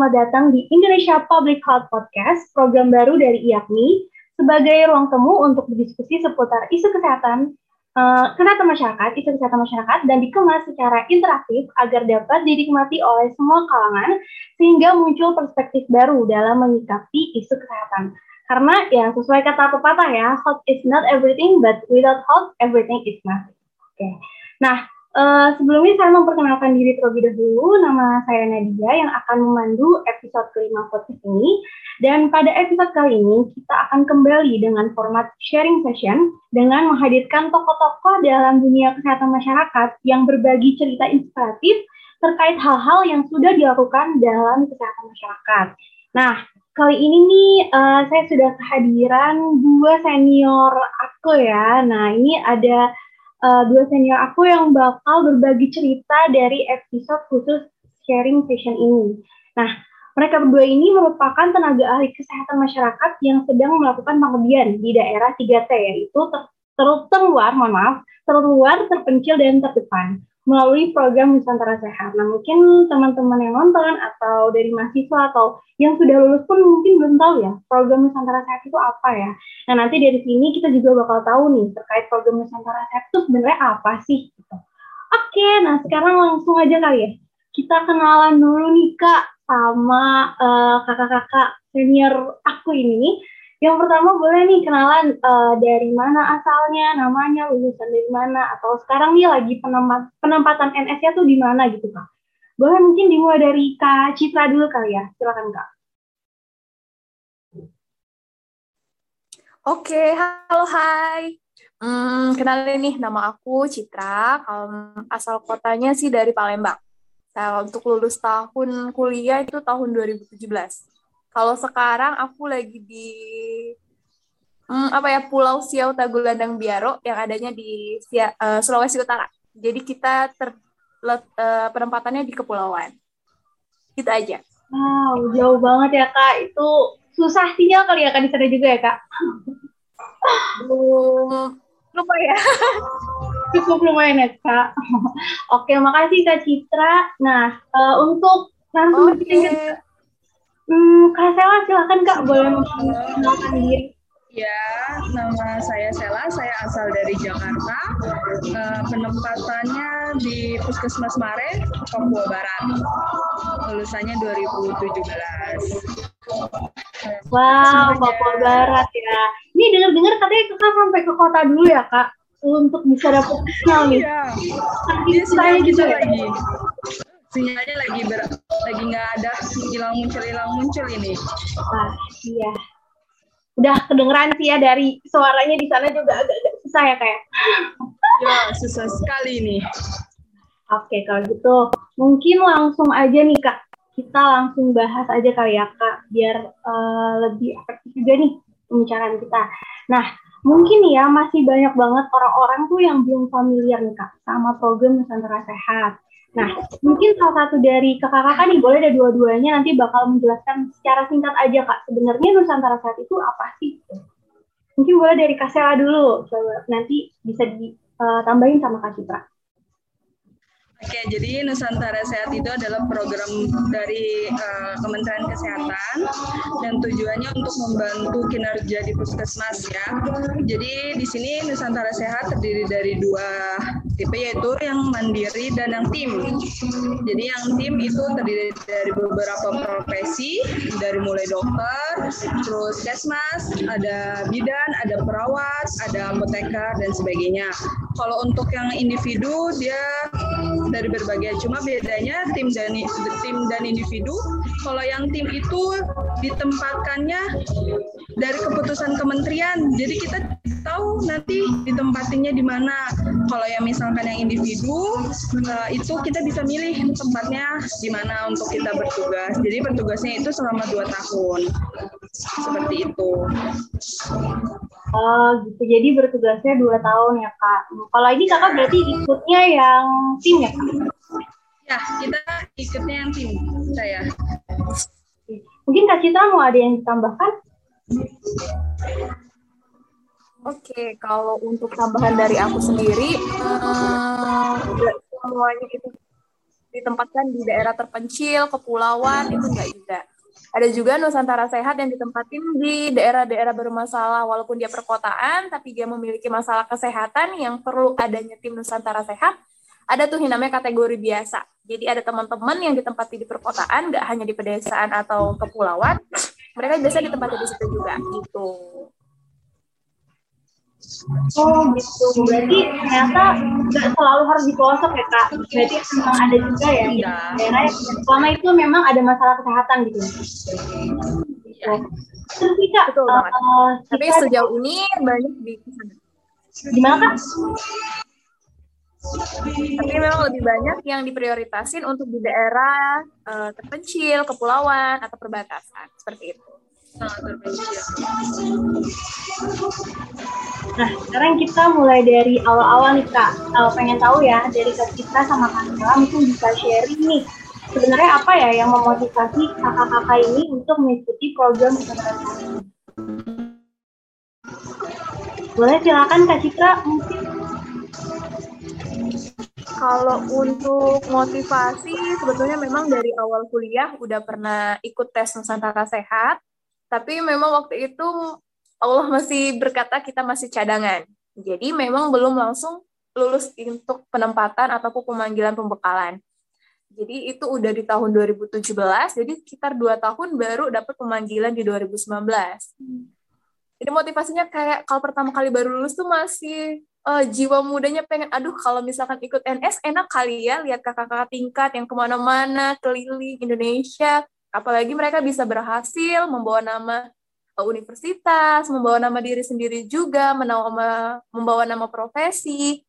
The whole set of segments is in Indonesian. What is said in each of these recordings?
selamat datang di Indonesia Public Health Podcast, program baru dari IAPMI, sebagai ruang temu untuk berdiskusi seputar isu kesehatan, uh, kesehatan masyarakat, isu kesehatan masyarakat, dan dikemas secara interaktif agar dapat dinikmati oleh semua kalangan, sehingga muncul perspektif baru dalam menyikapi isu kesehatan. Karena ya sesuai kata pepatah ya, health is not everything, but without health, everything is nothing. Oke, okay. nah Uh, sebelumnya saya memperkenalkan diri terlebih dahulu. Nama saya Nadia yang akan memandu episode kelima podcast ini. Dan pada episode kali ini kita akan kembali dengan format sharing session dengan menghadirkan tokoh-tokoh dalam dunia kesehatan masyarakat yang berbagi cerita inspiratif terkait hal-hal yang sudah dilakukan dalam kesehatan masyarakat. Nah, kali ini nih uh, saya sudah kehadiran dua senior aku ya. Nah, ini ada uh, dua senior aku yang bakal berbagi cerita dari episode khusus sharing session ini. Nah, mereka berdua ini merupakan tenaga ahli kesehatan masyarakat yang sedang melakukan pengabdian di daerah 3T, yaitu ter terluar, mohon maaf, terluar, terpencil, dan terdepan melalui program Nusantara Sehat. Nah, mungkin teman-teman yang nonton atau dari mahasiswa atau yang sudah lulus pun mungkin belum tahu ya program Nusantara Sehat itu apa ya. Nah, nanti dari sini kita juga bakal tahu nih terkait program Nusantara Sehat itu sebenarnya apa sih gitu. Oke, nah sekarang langsung aja kali ya. Kita kenalan dulu nih Kak sama uh, kakak-kakak senior aku ini yang pertama boleh nih kenalan uh, dari mana asalnya, namanya, lulusan dari mana, atau sekarang nih lagi penempat, penempatan NS-nya tuh di mana gitu Kak. Boleh mungkin dimulai dari Kak Citra dulu kali ya, silakan Kak. Oke, halo hai. Hmm, kenalin nih, nama aku Citra. Um, asal kotanya sih dari Palembang. Nah, untuk lulus tahun kuliah itu tahun 2017. Kalau sekarang aku lagi di hmm, apa ya Pulau Siau Tagulandang Biaro yang adanya di Sia, uh, Sulawesi Utara. Jadi kita ter, uh, penempatannya di kepulauan. Gitu aja. Wow, jauh banget ya kak. Itu susah sinyal kali ya kak di sana juga ya kak. Belum lupa ya. Cukup lumayan ya kak. Oke, makasih kak Citra. Nah, uh, untuk langsung okay. Hmm, Kak Sela, silakan Kak, boleh memperkenalkan diri. Ya, nama saya Sela, saya asal dari Jakarta. Uh, penempatannya di Puskesmas Mare, Papua Barat. Lulusannya 2017. Wow, Papua Barat ya. Ini dengar-dengar katanya kakak sampai ke kota dulu ya kak, untuk bisa dapat sinyal nih. Iya, Iya, saya gitu lagi sinyalnya lagi ber, lagi nggak ada hilang muncul hilang muncul ini. Ah, iya. Udah kedengeran sih ya dari suaranya di sana juga agak-agak susah ya kayak. Ya? ya susah sekali ini. Oke kalau gitu mungkin langsung aja nih kak kita langsung bahas aja kali ya kak biar uh, lebih efektif juga nih pembicaraan kita. Nah mungkin ya masih banyak banget orang-orang tuh yang belum familiar nih kak sama program Nusantara Sehat. Nah, mungkin salah satu dari kakak-kakak nih, boleh ada dua-duanya nanti bakal menjelaskan secara singkat aja kak, sebenarnya Nusantara saat itu apa sih? Mungkin boleh dari Kak dulu, coba nanti bisa ditambahin sama Kak Citra. Oke, jadi Nusantara Sehat itu adalah program dari uh, Kementerian Kesehatan dan tujuannya untuk membantu kinerja di puskesmas ya. Jadi di sini Nusantara Sehat terdiri dari dua tipe yaitu yang mandiri dan yang tim. Jadi yang tim itu terdiri dari beberapa profesi dari mulai dokter, terus kesmas, ada bidan, ada perawat, ada apoteker dan sebagainya. Kalau untuk yang individu dia dari berbagai cuma bedanya tim dan tim dan individu. Kalau yang tim itu ditempatkannya dari keputusan kementerian jadi kita tahu nanti ditempatinnya di mana. Kalau yang misalkan yang individu uh, itu kita bisa milih tempatnya di mana untuk kita bertugas. Jadi bertugasnya itu selama dua tahun seperti itu Oh gitu, jadi bertugasnya dua tahun ya kak. Kalau ini kakak berarti ikutnya yang tim ya kak? Ya, kita ikutnya yang tim saya. Mungkin kak Citra mau ada yang ditambahkan? Oke, kalau untuk tambahan dari aku sendiri, uh, semuanya itu ditempatkan di daerah terpencil, kepulauan, itu enggak juga. Ada juga Nusantara Sehat yang ditempatin di daerah-daerah bermasalah, walaupun dia perkotaan, tapi dia memiliki masalah kesehatan yang perlu adanya tim Nusantara Sehat. Ada tuh yang namanya kategori biasa. Jadi ada teman-teman yang ditempati di perkotaan, nggak hanya di pedesaan atau kepulauan, mereka biasa ditempati di situ juga, gitu. Oh gitu, berarti ternyata nggak selalu harus di pelosok ya kak. Berarti memang ada juga ya Iya. daerah selama itu memang ada masalah kesehatan gitu. Iya. Terus kak, Betul eh, Tapi kita- sejauh ini banyak di sana. gimana kak? Tapi memang lebih banyak yang diprioritasin untuk di daerah eh, terpencil, kepulauan, atau perbatasan. Seperti itu. Sangat. Nah, sekarang kita mulai dari awal-awal nih kak. Eh, pengen tahu ya dari kak kita sama kak Nela mungkin bisa sharing nih. Sebenarnya apa ya yang memotivasi kakak-kakak ini untuk mengikuti program kesehatan ini? Boleh silakan kak Citra mungkin. Kalau untuk motivasi, sebetulnya memang dari awal kuliah udah pernah ikut tes Nusantara Sehat, tapi memang waktu itu Allah masih berkata kita masih cadangan. Jadi memang belum langsung lulus untuk penempatan ataupun pemanggilan pembekalan. Jadi itu udah di tahun 2017, jadi sekitar dua tahun baru dapat pemanggilan di 2019. Jadi motivasinya kayak kalau pertama kali baru lulus tuh masih eh, jiwa mudanya pengen, aduh kalau misalkan ikut NS enak kali ya lihat kakak-kakak tingkat yang ke mana-mana keliling Indonesia. Apalagi mereka bisa berhasil membawa nama eh, universitas, membawa nama diri sendiri juga, menawa- membawa nama profesi.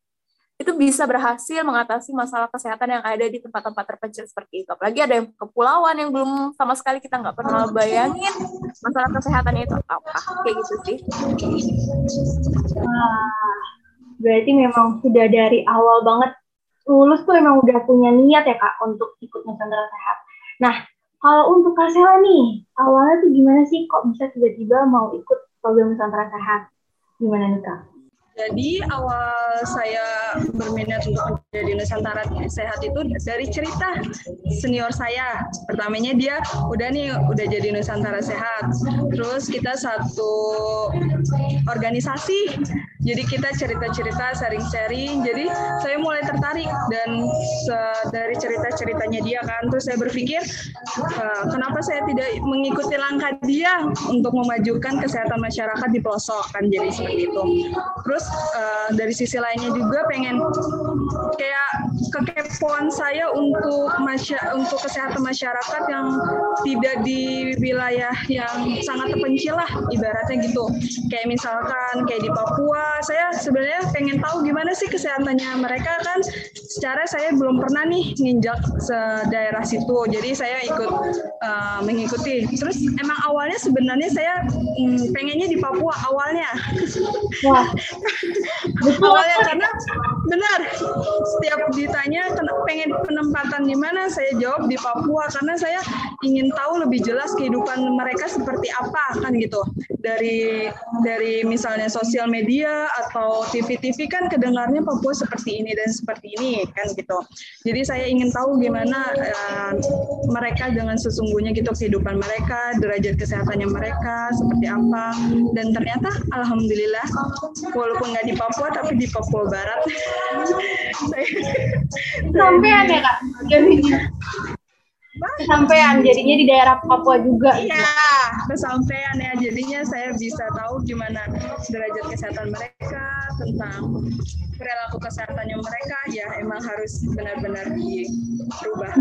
Itu bisa berhasil mengatasi masalah kesehatan yang ada di tempat-tempat terpencil seperti itu. Apalagi ada yang kepulauan yang belum sama sekali kita nggak pernah bayangin masalah kesehatannya itu apa. Kayak gitu sih. Wah, berarti memang sudah dari awal banget lulus tuh emang udah punya niat ya kak untuk ikut Nusantara Sehat. Nah, kalau untuk Kak Sela nih, awalnya tuh gimana sih kok bisa tiba-tiba mau ikut program Nusantara Sehat? Gimana nih kak? Jadi awal saya berminat untuk menjadi Nusantara Sehat itu dari cerita senior saya. Pertamanya dia udah nih udah jadi Nusantara Sehat. Terus kita satu organisasi. Jadi kita cerita-cerita, sharing-sharing. Jadi saya mulai tertarik dan dari cerita-ceritanya dia kan. Terus saya berpikir "Eh, kenapa saya tidak mengikuti langkah dia untuk memajukan kesehatan masyarakat di pelosok kan jadi seperti itu. Terus eh, dari sisi lainnya juga pengen kayak kekepoan saya untuk masya untuk kesehatan masyarakat yang tidak di wilayah yang sangat terpencil lah ibaratnya gitu. Kayak misalkan kayak di Papua, saya sebenarnya pengen tahu gimana sih kesehatannya mereka kan secara saya belum pernah nih nginjak se daerah situ. Jadi saya ikut uh, mengikuti. Terus emang awalnya sebenarnya saya mm, pengennya di Papua awalnya. Wah, betul awalnya karena benar setiap ditanya "Ken- pengen penempatan di mana saya jawab di Papua karena saya ingin tahu lebih jelas kehidupan mereka seperti apa kan gitu. Dari dari misalnya sosial media atau TV-TV kan kedengarnya Papua seperti ini dan seperti ini kan gitu. Jadi saya ingin tahu gimana eh, mereka dengan sesungguhnya gitu kehidupan mereka derajat kesehatannya mereka seperti apa. Dan ternyata alhamdulillah walaupun nggak di Papua tapi di Papua Barat sampean ya kak? Jadinya. Sampean jadinya di daerah Papua juga. Iya, kesampaian ya. Jadinya saya bisa tahu gimana derajat kesehatan mereka, tentang perilaku kesehatannya mereka. Ya, emang harus benar-benar dirubah.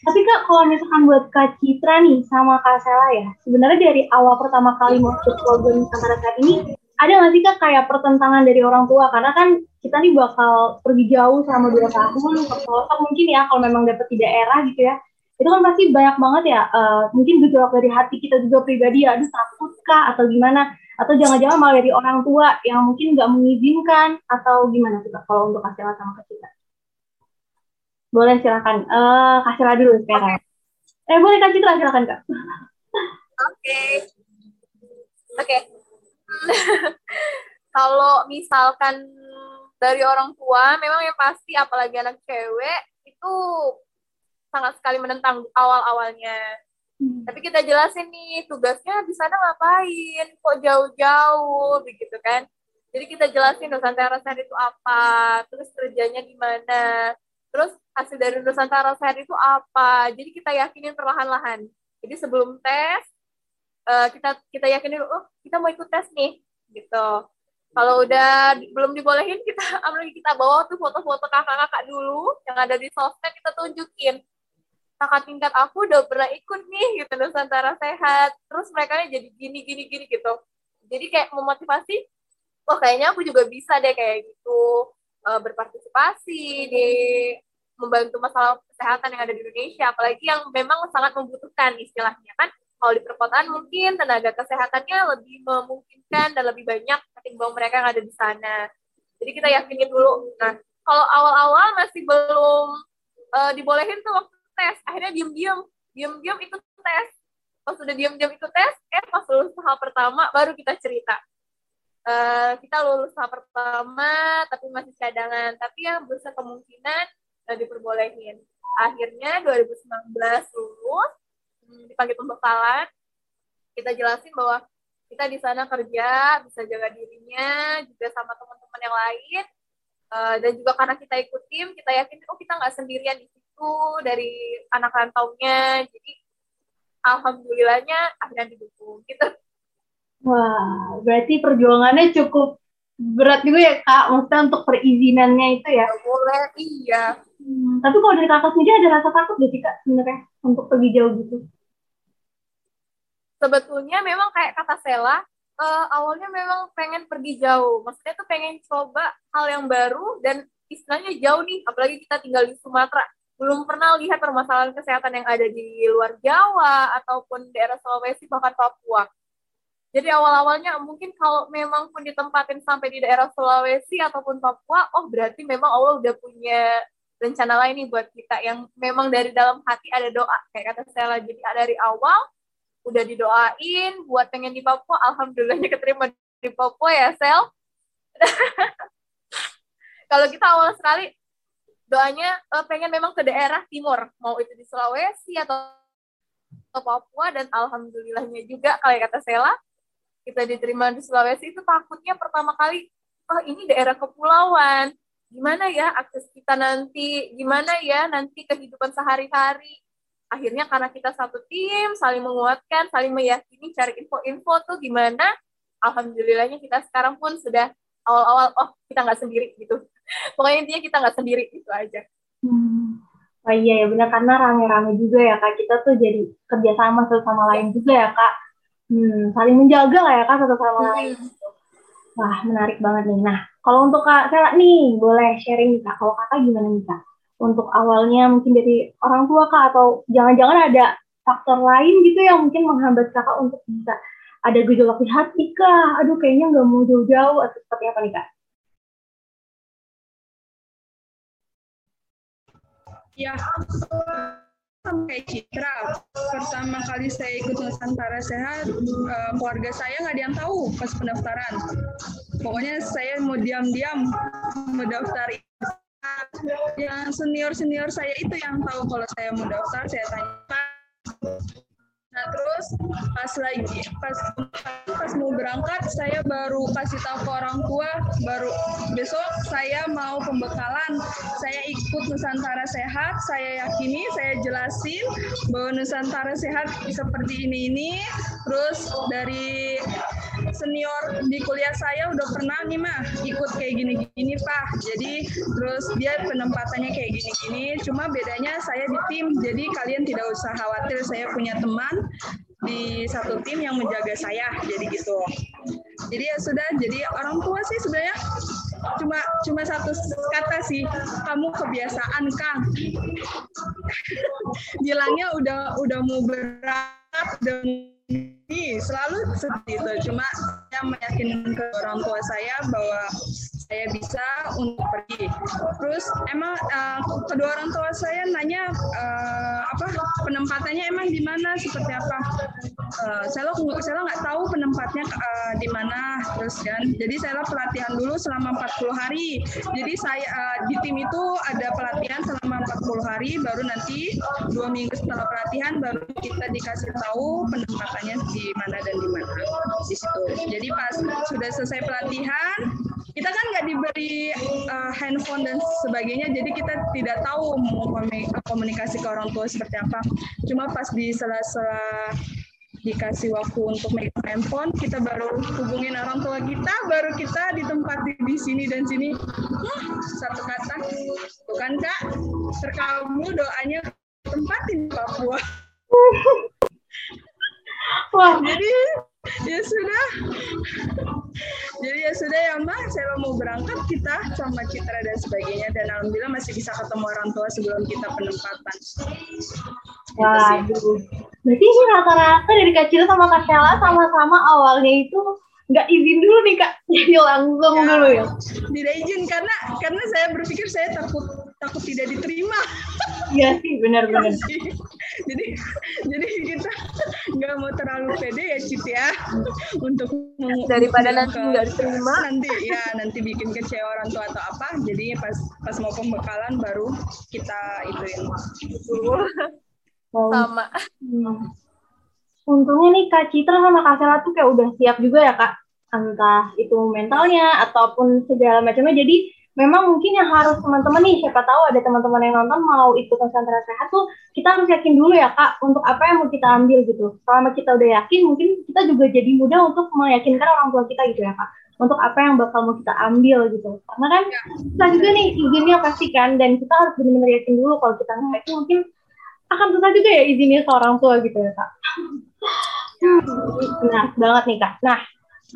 Tapi kak, kalau misalkan buat Kak Citra nih sama Kak Sela ya, sebenarnya dari awal pertama kali masuk program Nusantara Sehat ini, ada nggak sih kak kayak pertentangan dari orang tua? Karena kan kita nih bakal pergi jauh selama dua tahun ke pelosok mungkin ya, kalau memang dapet di daerah gitu ya. Itu kan pasti banyak banget ya, eh, mungkin gejolak dari hati kita juga pribadi, aduh takut kak atau gimana. Atau jangan-jangan malah dari orang tua yang mungkin nggak mengizinkan atau gimana tuh kak kalau untuk Kak Sela sama Kak Citra? Boleh silakan. Eh Kak Sela dulu sekarang. Eh boleh Kak Citra silakan Kak. Oke. Oke. Kalau misalkan dari orang tua, memang yang pasti apalagi anak cewek itu sangat sekali menentang awal-awalnya. Hmm. Tapi kita jelasin nih tugasnya di sana ngapain, kok jauh-jauh begitu kan. Jadi kita jelasin Nusantara Sehat itu apa, terus kerjanya gimana, terus hasil dari Nusantara Sehat itu apa. Jadi kita yakinin perlahan-lahan. Jadi sebelum tes, uh, kita kita yakinin, oh kita mau ikut tes nih, gitu. Kalau udah belum dibolehin, kita apalagi kita bawa tuh foto-foto kakak-kakak dulu yang ada di sosmed kita tunjukin. Kakak tingkat aku udah pernah ikut nih gitu Nusantara Sehat. Terus mereka jadi gini gini gini gitu. Jadi kayak memotivasi oh kayaknya aku juga bisa deh kayak gitu uh, berpartisipasi di membantu masalah kesehatan yang ada di Indonesia. Apalagi yang memang sangat membutuhkan istilahnya kan kalau di perkotaan mungkin tenaga kesehatannya lebih memungkinkan dan lebih banyak ketimbang mereka yang ada di sana. Jadi kita yakinin dulu. Nah kalau awal-awal masih belum uh, dibolehin tuh waktu tes. Akhirnya diem-diem. Diem-diem ikut tes. Pas sudah diem-diem ikut tes eh pas lulus tahap pertama baru kita cerita. Uh, kita lulus tahap pertama tapi masih cadangan. Tapi yang besar kemungkinan uh, diperbolehin. Akhirnya 2019 lulus dipanggil pembekalan kita jelasin bahwa kita di sana kerja bisa jaga dirinya juga sama teman-teman yang lain. Uh, dan juga karena kita ikut tim kita yakin oh kita nggak sendirian di itu dari anak rantaunya. Jadi alhamdulillahnya akhirnya didukung gitu. Wah berarti perjuangannya cukup berat juga ya kak? Maksudnya untuk perizinannya itu ya? Boleh iya. Hmm, tapi kalau dari kakak sendiri ada rasa takut gak sih kak sebenarnya untuk pergi jauh gitu sebetulnya memang kayak kata Sela uh, awalnya memang pengen pergi jauh. Maksudnya tuh pengen coba hal yang baru dan istilahnya jauh nih. Apalagi kita tinggal di Sumatera. Belum pernah lihat permasalahan kesehatan yang ada di luar Jawa ataupun daerah Sulawesi bahkan Papua. Jadi awal-awalnya mungkin kalau memang pun ditempatin sampai di daerah Sulawesi ataupun Papua, oh berarti memang Allah udah punya rencana lain nih buat kita yang memang dari dalam hati ada doa kayak kata saya jadi dari awal udah didoain buat pengen di Papua alhamdulillahnya keterima di Papua ya Sel. Kalau kita awal sekali doanya uh, pengen memang ke daerah timur. Mau itu di Sulawesi atau ke Papua dan alhamdulillahnya juga kalau kata Sela kita diterima di Sulawesi itu takutnya pertama kali oh ini daerah kepulauan. Gimana ya akses kita nanti? Gimana ya nanti kehidupan sehari-hari akhirnya karena kita satu tim saling menguatkan saling meyakini cari info-info tuh gimana alhamdulillahnya kita sekarang pun sudah awal-awal oh kita nggak sendiri gitu. Pokoknya intinya kita nggak sendiri itu aja. Hmm. oh iya ya benar karena rame-rame juga ya kak. Kita tuh jadi kerjasama satu sama lain juga ya kak. Hmm, saling menjaga lah ya kak satu sama hmm. lain. Wah menarik banget nih. Nah kalau untuk kak Sela nih boleh sharing kak. Kalau kakak gimana nih kak untuk awalnya mungkin dari orang tua kak atau jangan-jangan ada faktor lain gitu yang mungkin menghambat kakak untuk bisa ada gejolak di hati kah? Aduh kayaknya nggak mau jauh-jauh atau seperti apa nih kak? Ya, kayak Citra. Pertama kali saya ikut Nusantara Sehat, uh, keluarga saya nggak ada yang tahu pas pendaftaran. Pokoknya saya mau diam-diam mendaftar. Yang senior-senior saya itu yang tahu kalau saya mau daftar, saya tanya, Nah terus pas lagi pas pas mau berangkat saya baru kasih tahu ke orang tua baru besok saya mau pembekalan saya ikut Nusantara Sehat saya yakini saya jelasin bahwa Nusantara Sehat seperti ini ini terus dari senior di kuliah saya udah pernah nih mah ikut kayak gini-gini pak. Jadi terus dia penempatannya kayak gini-gini cuma bedanya saya di tim jadi kalian tidak usah khawatir saya punya teman di satu tim yang menjaga saya jadi gitu. Jadi ya sudah jadi orang tua sih sebenarnya cuma cuma satu kata sih kamu kebiasaan kang. Bilangnya udah udah mau berat dan selalu seperti itu cuma saya meyakinkan ke orang tua saya bahwa saya bisa untuk pergi. Terus emang uh, kedua orang tua saya nanya uh, apa penempatannya emang di mana seperti apa. Uh, saya lo saya nggak tahu penempatnya uh, di mana terus kan. Jadi saya pelatihan dulu selama 40 hari. Jadi saya uh, di tim itu ada pelatihan selama 40 hari baru nanti dua minggu setelah pelatihan baru kita dikasih tahu penempatannya di mana dan di mana. Di situ. Jadi pas sudah selesai pelatihan kita kan nggak diberi uh, handphone dan sebagainya jadi kita tidak tahu mau komunikasi ke orang tua seperti apa. Cuma pas di sela-sela dikasih waktu untuk megang handphone kita baru hubungin orang tua kita baru kita ditempati di sini dan sini. Satu kata bukan kak terkamu doanya tempatin Papua Wah. Jadi ya sudah. Jadi ya sudah ya Mbak, saya mau berangkat kita sama Citra dan sebagainya dan alhamdulillah masih bisa ketemu orang tua sebelum kita penempatan. Waduh. Berarti ini rata-rata dari kecil sama Kak Sheila sama-sama awalnya itu nggak izin dulu nih kak jadi langsung ya, dulu ya tidak izin karena karena saya berpikir saya takut takut tidak diterima. Iya sih benar-benar iya jadi jadi kita nggak mau terlalu pede ya Cit ya untuk daripada nanti nggak diterima. nanti ya nanti bikin kecewa orang tua atau apa jadi pas pas mau pembekalan baru kita ituin. Sama. Hmm. Untungnya nih Kak Citra sama Kak Sela tuh kayak udah siap juga ya Kak, entah itu mentalnya ataupun segala macamnya. Jadi memang mungkin yang harus teman-teman nih, siapa tahu ada teman-teman yang nonton mau ikut konsentrasi sehat tuh, kita harus yakin dulu ya Kak, untuk apa yang mau kita ambil gitu. Selama kita udah yakin, mungkin kita juga jadi mudah untuk meyakinkan orang tua kita gitu ya Kak untuk apa yang bakal mau kita ambil gitu. Karena kan kita juga nih izinnya pasti kan, dan kita harus benar-benar yakin dulu kalau kita nggak yakin mungkin akan susah juga ya izinnya ke orang tua gitu ya kak. Nah, banget nih kak. Nah,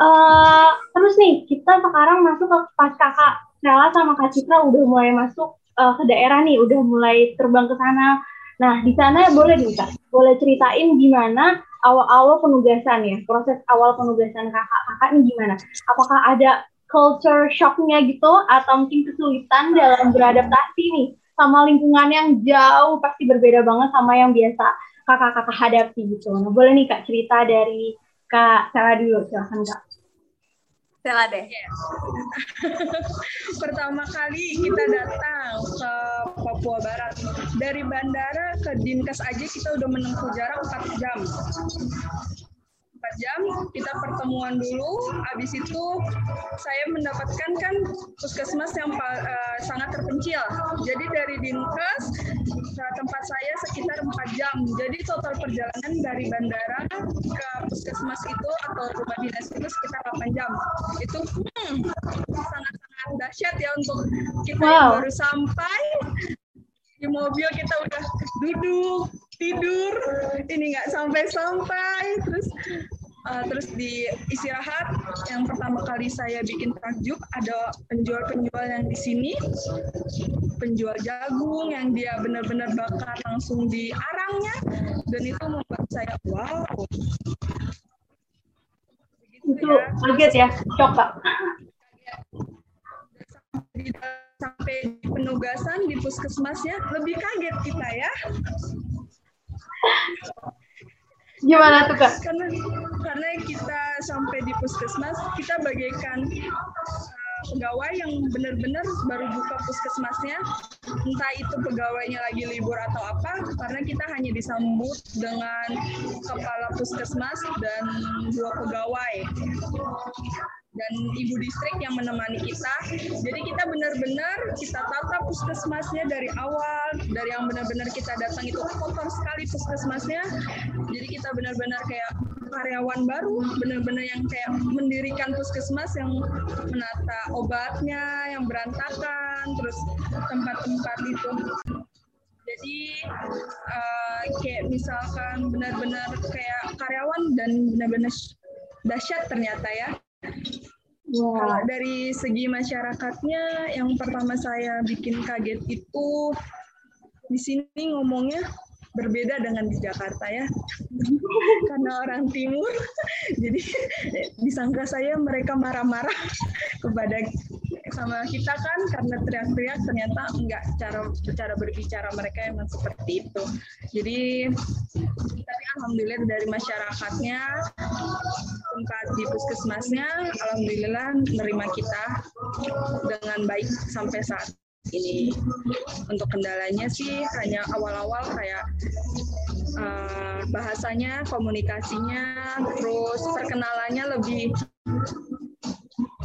uh, terus nih kita sekarang masuk ke pas kakak Nela sama Kak Citra udah mulai masuk uh, ke daerah nih, udah mulai terbang ke sana. Nah, di sana boleh nih kak, boleh ceritain gimana awal-awal penugasan ya, proses awal penugasan kakak-kakak ini gimana? Apakah ada culture shocknya gitu, atau mungkin kesulitan dalam beradaptasi nih sama lingkungan yang jauh pasti berbeda banget sama yang biasa kakak-kakak hadapi gitu. Nah, boleh nih Kak cerita dari Kak Sela dulu, silahkan Kak. Sela deh. Pertama kali kita datang ke Papua Barat. Dari bandara ke Dinkes aja kita udah menempuh jarak 4 jam. 4 jam kita pertemuan dulu. Habis itu saya mendapatkan kan puskesmas yang uh, sangat terpencil. Jadi dari Dinkes ke tempat saya sekitar 4 jam. Jadi total perjalanan dari bandara ke puskesmas itu atau rumah dinas itu sekitar 8 jam. Itu hmm, sangat-sangat dahsyat ya untuk kita wow. yang baru sampai di mobil kita udah duduk tidur ini nggak sampai-sampai terus uh, terus di istirahat. Yang pertama kali saya bikin takjub ada penjual-penjual yang di sini penjual jagung yang dia benar-benar bakar langsung di arangnya dan itu membuat saya wow. Itu ya. kaget ya coba sampai di penugasan di puskesmasnya lebih kaget kita ya. Gimana tuh kak? Karena karena kita sampai di puskesmas kita bagaikan uh, pegawai yang benar-benar baru buka puskesmasnya, entah itu pegawainya lagi libur atau apa, karena kita hanya disambut dengan kepala puskesmas dan dua pegawai dan ibu distrik yang menemani kita. Jadi kita benar-benar kita tata puskesmasnya dari awal, dari yang benar-benar kita datang itu kotor sekali puskesmasnya. Jadi kita benar-benar kayak karyawan baru, benar-benar yang kayak mendirikan puskesmas yang menata obatnya yang berantakan, terus tempat-tempat itu. Jadi uh, kayak misalkan benar-benar kayak karyawan dan benar-benar dahsyat ternyata ya Wow. Kalau dari segi masyarakatnya, yang pertama saya bikin kaget itu di sini ngomongnya berbeda dengan di Jakarta ya, karena orang Timur, jadi disangka saya mereka marah-marah kepada sama kita kan karena teriak-teriak ternyata enggak cara cara berbicara mereka emang seperti itu. Jadi tapi alhamdulillah dari masyarakatnya tempat di puskesmasnya alhamdulillah menerima kita dengan baik sampai saat ini. Untuk kendalanya sih hanya awal-awal kayak uh, bahasanya komunikasinya terus perkenalannya lebih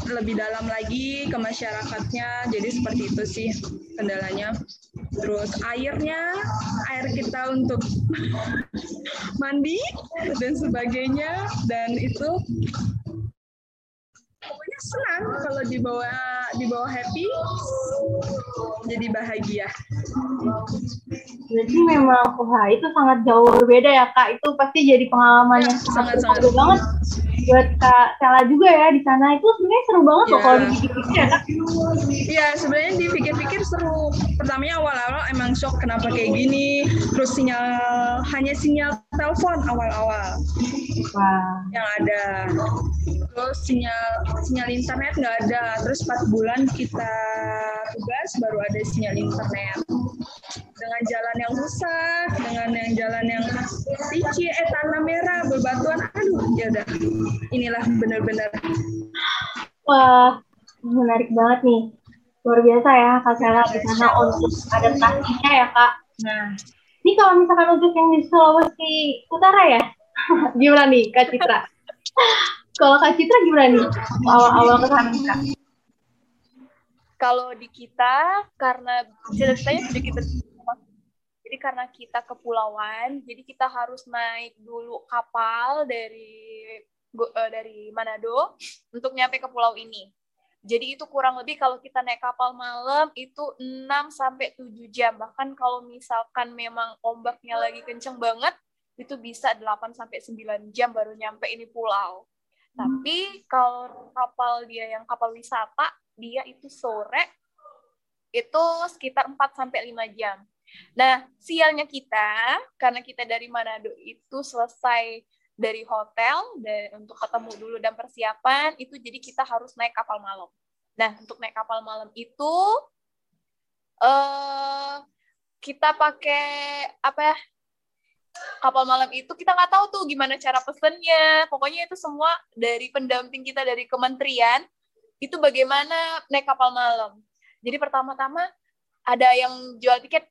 lebih dalam lagi ke masyarakatnya. Jadi seperti itu sih kendalanya. Terus airnya air kita untuk mandi dan sebagainya. Dan itu senang kalau dibawa dibawa happy jadi bahagia jadi memang wah itu sangat jauh berbeda ya kak itu pasti jadi pengalaman ya, yang sangat sangat banget buat Kak Sela juga ya di sana itu sebenarnya seru banget yeah. loh kalau iya. dipikir-pikir ya Kak. Iya sebenarnya dipikir-pikir seru. Pertamanya awal-awal emang shock kenapa kayak gini. Terus sinyal hanya sinyal telepon awal-awal wow. yang ada. Terus sinyal sinyal internet nggak ada. Terus 4 bulan kita tugas baru ada sinyal internet dengan jalan yang rusak, dengan yang jalan yang licin, eh tanah merah, berbatuan, aduh ya udah inilah benar-benar. Wah, menarik banget nih. Luar biasa ya Kak Sela di sana untuk adaptasinya ya Kak. Nah, ini kalau misalkan untuk yang di Sulawesi Utara ya, gimana nih Kak Citra? kalau Kak Citra gimana nih awal-awal ke sana Kak? Kalau di kita karena ceritanya sedikit jadi karena kita kepulauan, jadi kita harus naik dulu kapal dari uh, dari Manado untuk nyampe ke pulau ini. Jadi itu kurang lebih kalau kita naik kapal malam itu 6 sampai 7 jam. Bahkan kalau misalkan memang ombaknya lagi kenceng banget, itu bisa 8 sampai 9 jam baru nyampe ini pulau. Tapi kalau kapal dia yang kapal wisata, dia itu sore itu sekitar 4 sampai 5 jam. Nah, sialnya kita, karena kita dari Manado itu selesai dari hotel dan untuk ketemu dulu dan persiapan itu jadi kita harus naik kapal malam. Nah, untuk naik kapal malam itu uh, kita pakai apa ya? Kapal malam itu kita nggak tahu tuh gimana cara pesennya. Pokoknya itu semua dari pendamping kita dari kementerian itu bagaimana naik kapal malam. Jadi pertama-tama ada yang jual tiket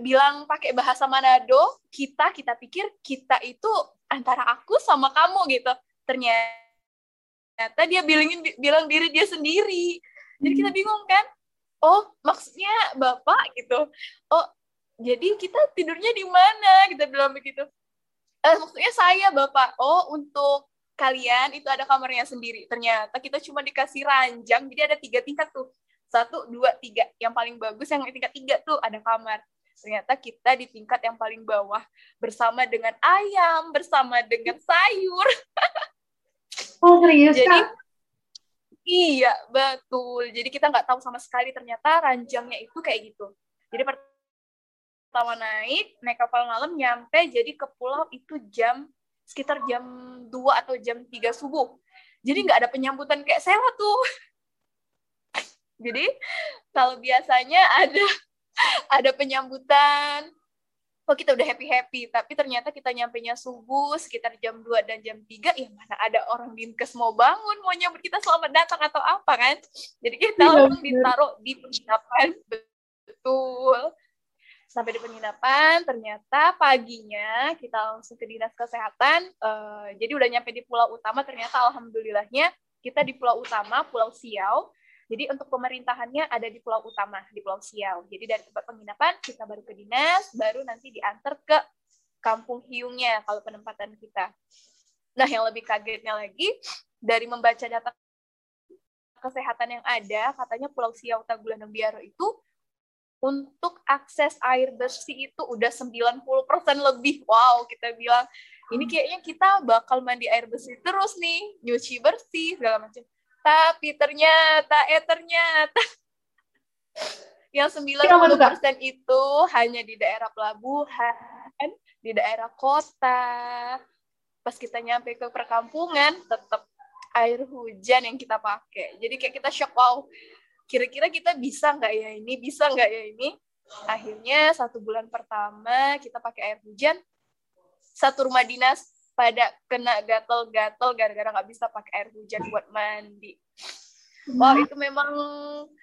bilang pakai bahasa Manado, kita kita pikir kita itu antara aku sama kamu gitu. Ternyata dia bilangin bilang diri dia sendiri. Jadi kita hmm. bingung kan? Oh, maksudnya Bapak gitu. Oh, jadi kita tidurnya di mana? Kita bilang begitu. Eh, maksudnya saya Bapak. Oh, untuk kalian itu ada kamarnya sendiri. Ternyata kita cuma dikasih ranjang, jadi ada tiga tingkat tuh. Satu, dua, tiga. Yang paling bagus yang tingkat tiga tuh ada kamar ternyata kita di tingkat yang paling bawah bersama dengan ayam, bersama dengan sayur. Oh serius Jadi, Kak? Iya, betul. Jadi kita nggak tahu sama sekali ternyata ranjangnya itu kayak gitu. Jadi pertama naik, naik kapal malam, nyampe jadi ke pulau itu jam sekitar jam 2 atau jam 3 subuh. Jadi nggak ada penyambutan kayak saya tuh. Jadi kalau biasanya ada ada penyambutan. Oh kita udah happy happy tapi ternyata kita nyampe nya subuh sekitar jam 2 dan jam 3 ya mana ada orang dinkes mau bangun mau nyambut kita selamat datang atau apa kan? Jadi kita ya, langsung ditaruh di penginapan. Betul sampai di penginapan ternyata paginya kita langsung ke dinas kesehatan uh, jadi udah nyampe di pulau utama ternyata alhamdulillahnya kita di pulau utama pulau Siau jadi untuk pemerintahannya ada di pulau utama, di Pulau Siau. Jadi dari tempat penginapan kita baru ke dinas, baru nanti diantar ke kampung hiungnya kalau penempatan kita. Nah, yang lebih kagetnya lagi dari membaca data kesehatan yang ada, katanya Pulau Siau Tagulandang Biaro itu untuk akses air bersih itu udah 90% lebih. Wow, kita bilang ini kayaknya kita bakal mandi air bersih terus nih, nyuci bersih segala macam tapi ternyata eh ternyata yang 90% itu hanya di daerah pelabuhan, di daerah kota. Pas kita nyampe ke perkampungan, tetap air hujan yang kita pakai. Jadi kayak kita shock, wow, kira-kira kita bisa nggak ya ini? Bisa nggak ya ini? Akhirnya satu bulan pertama kita pakai air hujan satu rumah dinas pada kena gatel-gatel gara-gara nggak bisa pakai air hujan buat mandi. Wow itu memang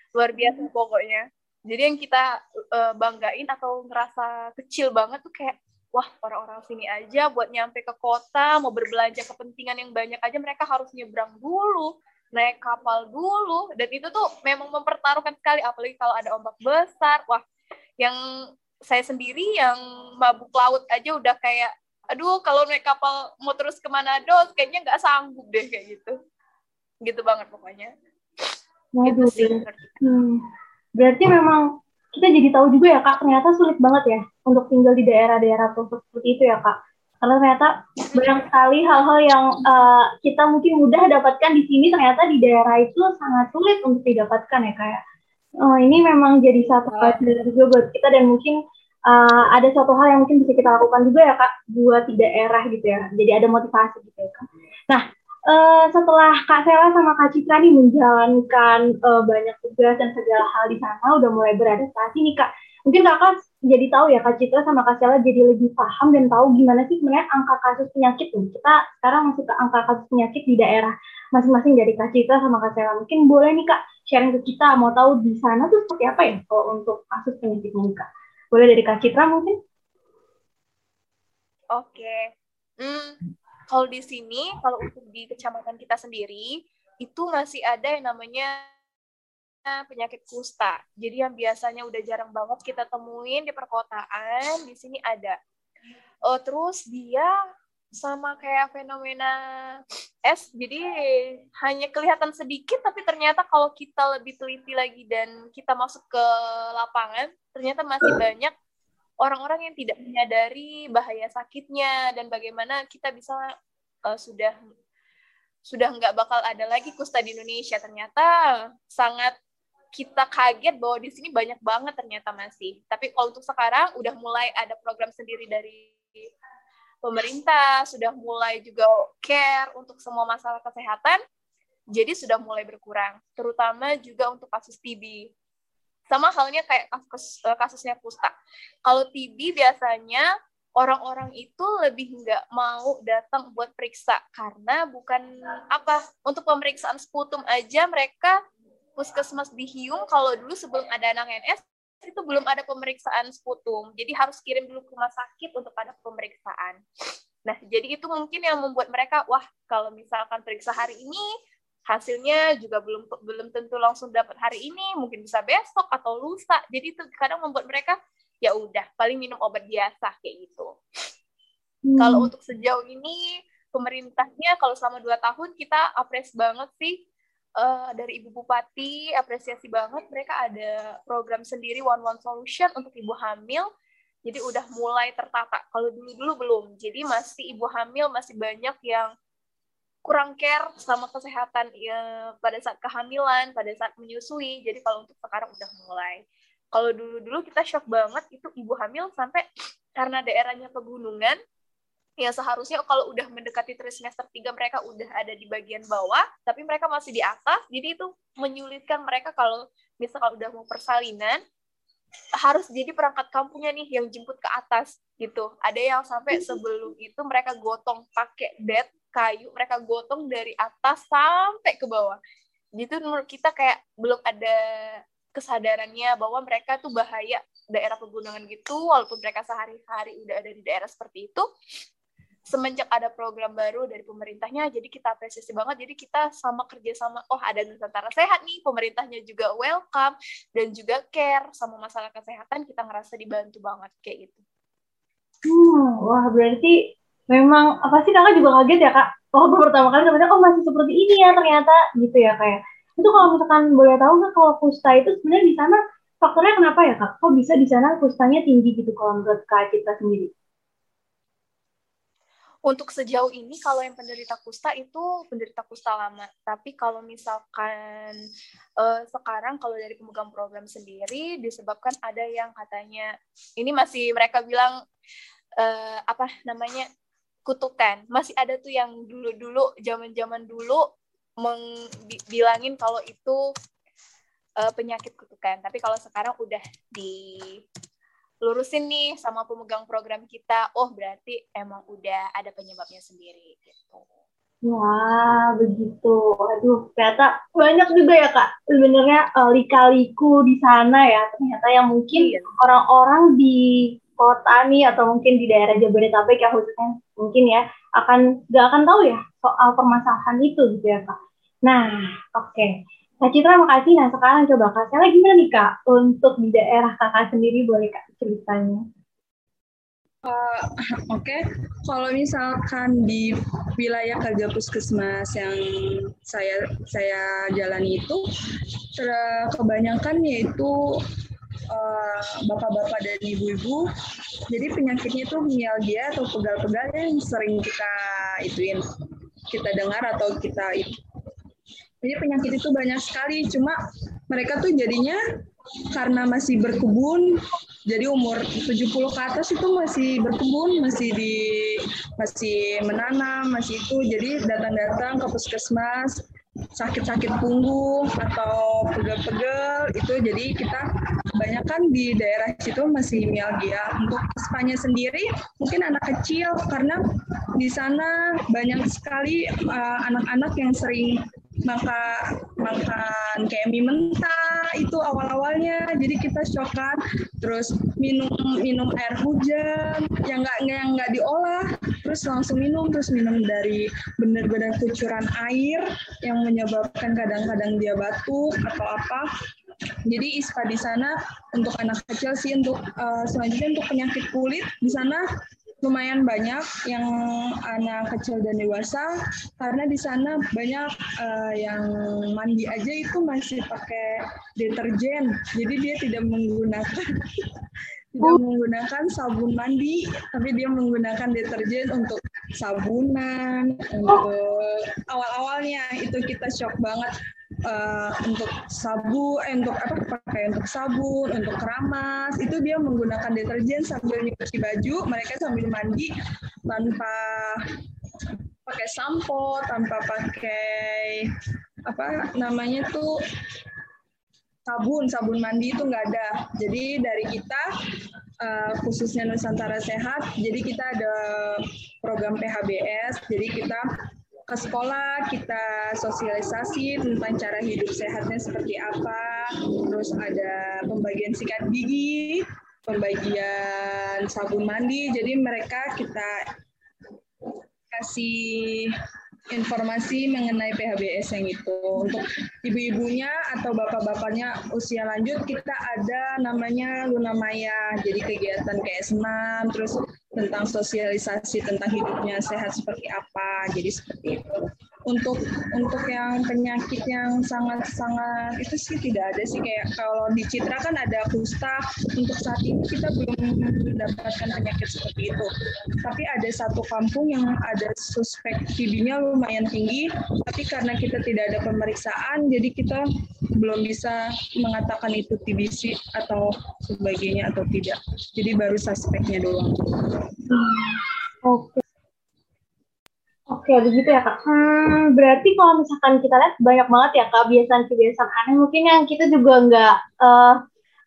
luar biasa pokoknya. Jadi yang kita uh, banggain atau ngerasa kecil banget tuh kayak wah orang-orang sini aja buat nyampe ke kota mau berbelanja kepentingan yang banyak aja mereka harus nyebrang dulu naik kapal dulu dan itu tuh memang mempertaruhkan sekali apalagi kalau ada ombak besar. Wah yang saya sendiri yang mabuk laut aja udah kayak aduh kalau naik kapal mau terus ke Manado kayaknya nggak sanggup deh kayak gitu. Gitu banget pokoknya. Waduh, gitu sih. Hmm. berarti memang kita jadi tahu juga ya kak ternyata sulit banget ya untuk tinggal di daerah-daerah seperti itu ya kak karena ternyata banyak sekali hal-hal yang uh, kita mungkin mudah dapatkan di sini ternyata di daerah itu sangat sulit untuk didapatkan ya kayak uh, ini memang jadi satu hal juga buat kita dan mungkin uh, ada satu hal yang mungkin bisa kita lakukan juga ya kak buat di daerah gitu ya. Jadi ada motivasi gitu ya kak. Nah uh, setelah kak Sela sama kak Citra nih menjalankan uh, banyak tugas dan segala hal di sana udah mulai beradaptasi nih kak. Mungkin kakak jadi tahu ya Kak Citra sama Kak Sela jadi lebih paham dan tahu gimana sih sebenarnya angka kasus penyakit nih. Kita sekarang masuk ke angka kasus penyakit di daerah masing-masing dari Kak Citra sama Kak Sela. Mungkin boleh nih Kak sharing ke kita mau tahu di sana tuh seperti apa ya kalau untuk kasus penyakit nih Kak. Boleh dari Kak Citra mungkin? Oke. Hmm, kalau di sini, kalau untuk di kecamatan kita sendiri, itu masih ada yang namanya penyakit kusta. Jadi yang biasanya udah jarang banget kita temuin di perkotaan, di sini ada. Uh, terus dia sama kayak fenomena es, jadi hanya kelihatan sedikit, tapi ternyata kalau kita lebih teliti lagi dan kita masuk ke lapangan, ternyata masih banyak orang-orang yang tidak menyadari bahaya sakitnya dan bagaimana kita bisa uh, sudah sudah nggak bakal ada lagi kusta di Indonesia ternyata sangat kita kaget bahwa di sini banyak banget ternyata masih. Tapi kalau untuk sekarang udah mulai ada program sendiri dari pemerintah, sudah mulai juga care untuk semua masalah kesehatan. Jadi sudah mulai berkurang, terutama juga untuk kasus TB. Sama halnya kayak kasus eh, kasusnya kusta. Kalau TB biasanya orang-orang itu lebih nggak mau datang buat periksa karena bukan apa untuk pemeriksaan sputum aja mereka puskesmas di Hiung kalau dulu sebelum ada anak NS itu belum ada pemeriksaan sputum. Jadi harus kirim dulu ke rumah sakit untuk ada pemeriksaan. Nah, jadi itu mungkin yang membuat mereka wah kalau misalkan periksa hari ini hasilnya juga belum belum tentu langsung dapat hari ini, mungkin bisa besok atau lusa. Jadi itu kadang membuat mereka ya udah paling minum obat biasa kayak gitu. Hmm. Kalau untuk sejauh ini pemerintahnya kalau selama dua tahun kita apres banget sih uh, dari Ibu Bupati apresiasi banget mereka ada program sendiri One One Solution untuk ibu hamil. Jadi udah mulai tertata. Kalau dulu-dulu belum. Jadi masih ibu hamil masih banyak yang kurang care sama kesehatan ya, pada saat kehamilan, pada saat menyusui. Jadi kalau untuk sekarang udah mulai. Kalau dulu-dulu kita shock banget itu ibu hamil sampai karena daerahnya pegunungan, yang seharusnya kalau udah mendekati trimester 3 mereka udah ada di bagian bawah, tapi mereka masih di atas, jadi itu menyulitkan mereka kalau misalnya udah mau persalinan, harus jadi perangkat kampungnya nih yang jemput ke atas gitu. Ada yang sampai sebelum itu mereka gotong pakai bed kayu, mereka gotong dari atas sampai ke bawah. Gitu menurut kita kayak belum ada kesadarannya bahwa mereka tuh bahaya daerah pegunungan gitu walaupun mereka sehari-hari udah ada di daerah seperti itu semenjak ada program baru dari pemerintahnya jadi kita apresiasi banget. Jadi kita sama kerja sama oh ada Nusantara Sehat nih pemerintahnya juga welcome dan juga care sama masalah kesehatan kita ngerasa dibantu banget kayak gitu. Hmm, wah berarti memang apa sih kakak juga kaget ya kak? Oh pertama kali sebenarnya oh masih seperti ini ya ternyata gitu ya kayak ya. itu kalau misalkan boleh tahu nggak kalau kusta itu sebenarnya di sana faktornya kenapa ya kak? Kok bisa di sana kustanya tinggi gitu kalau menurut kak kita sendiri untuk sejauh ini kalau yang penderita kusta itu penderita kusta lama. Tapi kalau misalkan uh, sekarang kalau dari pemegang program sendiri disebabkan ada yang katanya ini masih mereka bilang uh, apa namanya kutukan. Masih ada tuh yang dulu-dulu zaman-zaman dulu mengbilangin kalau itu uh, penyakit kutukan. Tapi kalau sekarang udah di lurusin nih sama pemegang program kita, oh berarti emang udah ada penyebabnya sendiri gitu. Wah, begitu. Aduh, ternyata banyak juga ya Kak. Sebenarnya uh, lika-liku di sana ya. Ternyata yang mungkin iya. orang-orang di kota nih atau mungkin di daerah Jabodetabek ya khususnya mungkin ya akan gak akan tahu ya soal permasalahan itu gitu ya Kak. Nah, oke. Okay. Kak Citra makasih. Nah sekarang coba Kak Sela gimana nih Kak untuk di daerah Kakak sendiri boleh Kak ceritanya? Uh, Oke, okay. kalau misalkan di wilayah kerja puskesmas yang saya saya jalani itu kebanyakan yaitu uh, bapak-bapak dan ibu-ibu. Jadi penyakitnya itu mialgia atau pegal-pegal yang sering kita ituin kita dengar atau kita jadi penyakit itu banyak sekali, cuma mereka tuh jadinya karena masih berkebun, jadi umur 70 ke atas itu masih berkebun, masih di masih menanam, masih itu. Jadi datang-datang ke puskesmas sakit-sakit punggung atau pegel-pegel itu jadi kita kebanyakan di daerah situ masih mialgia untuk Spanya sendiri mungkin anak kecil karena di sana banyak sekali eh, anak-anak uh, yang sering maka makan kayak mie mentah itu awal-awalnya. Jadi kita shokan terus minum minum air hujan yang nggak yang nggak diolah. Terus langsung minum terus minum dari benar-benar kucuran air yang menyebabkan kadang-kadang dia batuk atau apa. Jadi ISPA di sana untuk anak kecil sih untuk uh, selanjutnya untuk penyakit kulit di sana lumayan banyak yang anak kecil dan dewasa karena di sana banyak uh, yang mandi aja itu masih pakai deterjen. Jadi dia tidak menggunakan tidak menggunakan sabun mandi tapi dia menggunakan deterjen untuk sabunan untuk awal-awalnya. Itu kita shock banget uh, untuk sabu, eh, untuk apa pakai untuk sabun, untuk keramas. Itu dia menggunakan deterjen sambil nyuci baju, mereka sambil mandi tanpa pakai sampo, tanpa pakai apa namanya tuh sabun, sabun mandi itu nggak ada. Jadi dari kita uh, khususnya Nusantara Sehat, jadi kita ada program PHBS, jadi kita ke sekolah kita sosialisasi tentang cara hidup sehatnya seperti apa, terus ada pembagian sikat gigi, pembagian sabun mandi, jadi mereka kita kasih informasi mengenai PHBS yang itu. Untuk ibu-ibunya atau bapak-bapaknya usia lanjut kita ada namanya Luna Maya. Jadi kegiatan kayak senam, terus tentang sosialisasi tentang hidupnya sehat seperti apa. Jadi seperti itu. Untuk untuk yang penyakit yang sangat-sangat itu sih tidak ada sih kayak kalau di Citra kan ada kusta. Untuk saat ini kita belum mendapatkan penyakit seperti itu. Tapi ada satu kampung yang ada suspek TB-nya lumayan tinggi, tapi karena kita tidak ada pemeriksaan, jadi kita belum bisa mengatakan itu TBC atau sebagainya atau tidak. Jadi baru suspeknya doang. Oke. Oke, begitu ya kak. Hmm, berarti kalau misalkan kita lihat banyak banget ya kak kebiasaan-kebiasaan aneh mungkin yang kita juga nggak uh,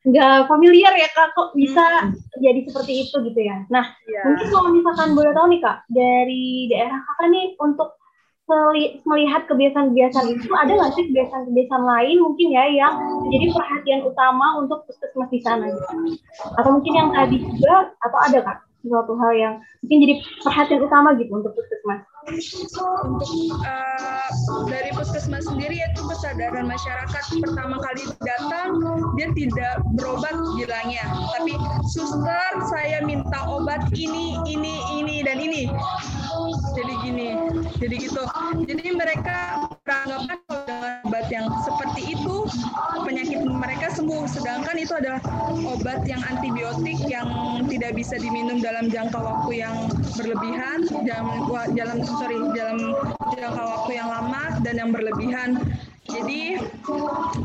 nggak familiar ya kak kok bisa hmm. jadi seperti itu gitu ya. Nah, yeah. mungkin kalau misalkan boleh tahu nih kak dari daerah kakak nih untuk melihat kebiasaan-kebiasaan itu ada nggak sih kebiasaan-kebiasaan lain mungkin ya yang menjadi perhatian utama untuk puskesmas di sana gitu. Atau mungkin yang tadi juga atau ada kak suatu hal yang mungkin jadi perhatian utama gitu untuk puskesmas? Untuk uh, dari puskesmas sendiri itu kesadaran masyarakat pertama kali datang dia tidak berobat bilangnya, tapi suster saya minta obat ini, ini, ini dan ini. Jadi gini, jadi gitu. Jadi mereka beranggapan sembuh, sedangkan itu adalah obat yang antibiotik yang tidak bisa diminum dalam jangka waktu yang berlebihan, dalam, dalam sorry dalam jangka waktu yang lama dan yang berlebihan. Jadi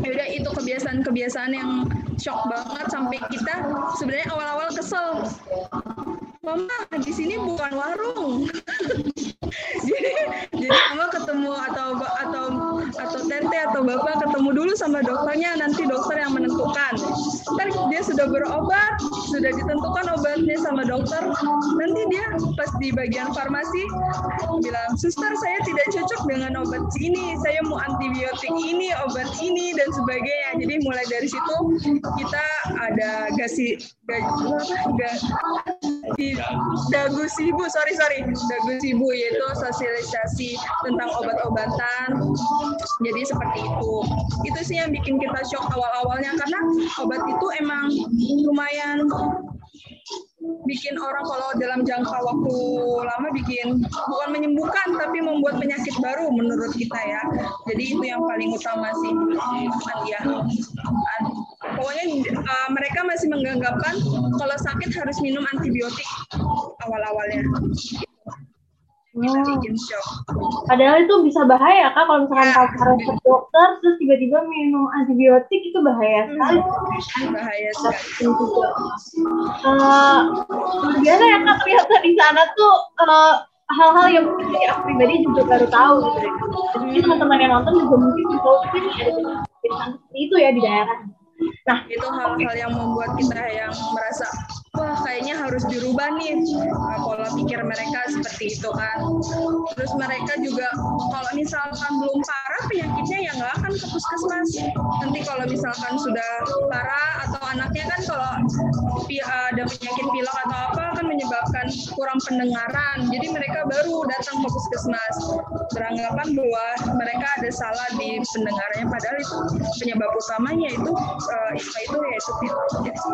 yaudah itu kebiasaan-kebiasaan yang shock banget sampai kita sebenarnya awal-awal kesel. Mama di sini bukan warung. jadi jadi mama ketemu atau atau atau tenter atau bapak ketemu dulu sama dokternya nanti dokter yang menentukan ntar dia sudah berobat sudah ditentukan obatnya sama dokter nanti dia pas di bagian farmasi bilang suster saya tidak cocok dengan obat ini saya mau antibiotik ini obat ini dan sebagainya jadi mulai dari situ kita ada gasi dagu sibu sorry sorry dagu sibu yaitu sosialisasi tentang obat-obatan jadi seperti itu itu sih yang bikin kita shock awal-awalnya karena obat itu emang lumayan bikin orang kalau dalam jangka waktu lama bikin bukan menyembuhkan tapi membuat penyakit baru menurut kita ya. Jadi itu yang paling utama sih ya. Pokoknya uh, mereka masih menganggapkan kalau sakit harus minum antibiotik awal-awalnya. Hmm. Padahal itu bisa bahaya kak kalau misalkan ya, harus ke dokter terus tiba-tiba minum antibiotik itu bahaya hmm, sekali. Bahaya sekali. Uh, biasa ya kak ternyata di sana tuh uh, hal-hal yang mungkin dari aku pribadi juga baru tahu gitu. Jadi teman-teman yang nonton juga mungkin mungkin ada seperti itu ya di daerah. Nah, itu hal-hal yang membuat kita yang merasa wah kayaknya harus dirubah nih uh, pola pikir mereka seperti itu kan. Terus mereka juga kalau misalkan belum parah penyakitnya ya akan ke puskesmas. Nanti kalau misalkan sudah parah atau anaknya kan kalau ada penyakit pilek atau apa kan menyebabkan kurang pendengaran. Jadi mereka baru datang ke puskesmas beranggapan bahwa mereka ada salah di pendengarannya padahal itu penyebab utamanya itu uh, itu yaitu pilek. Itu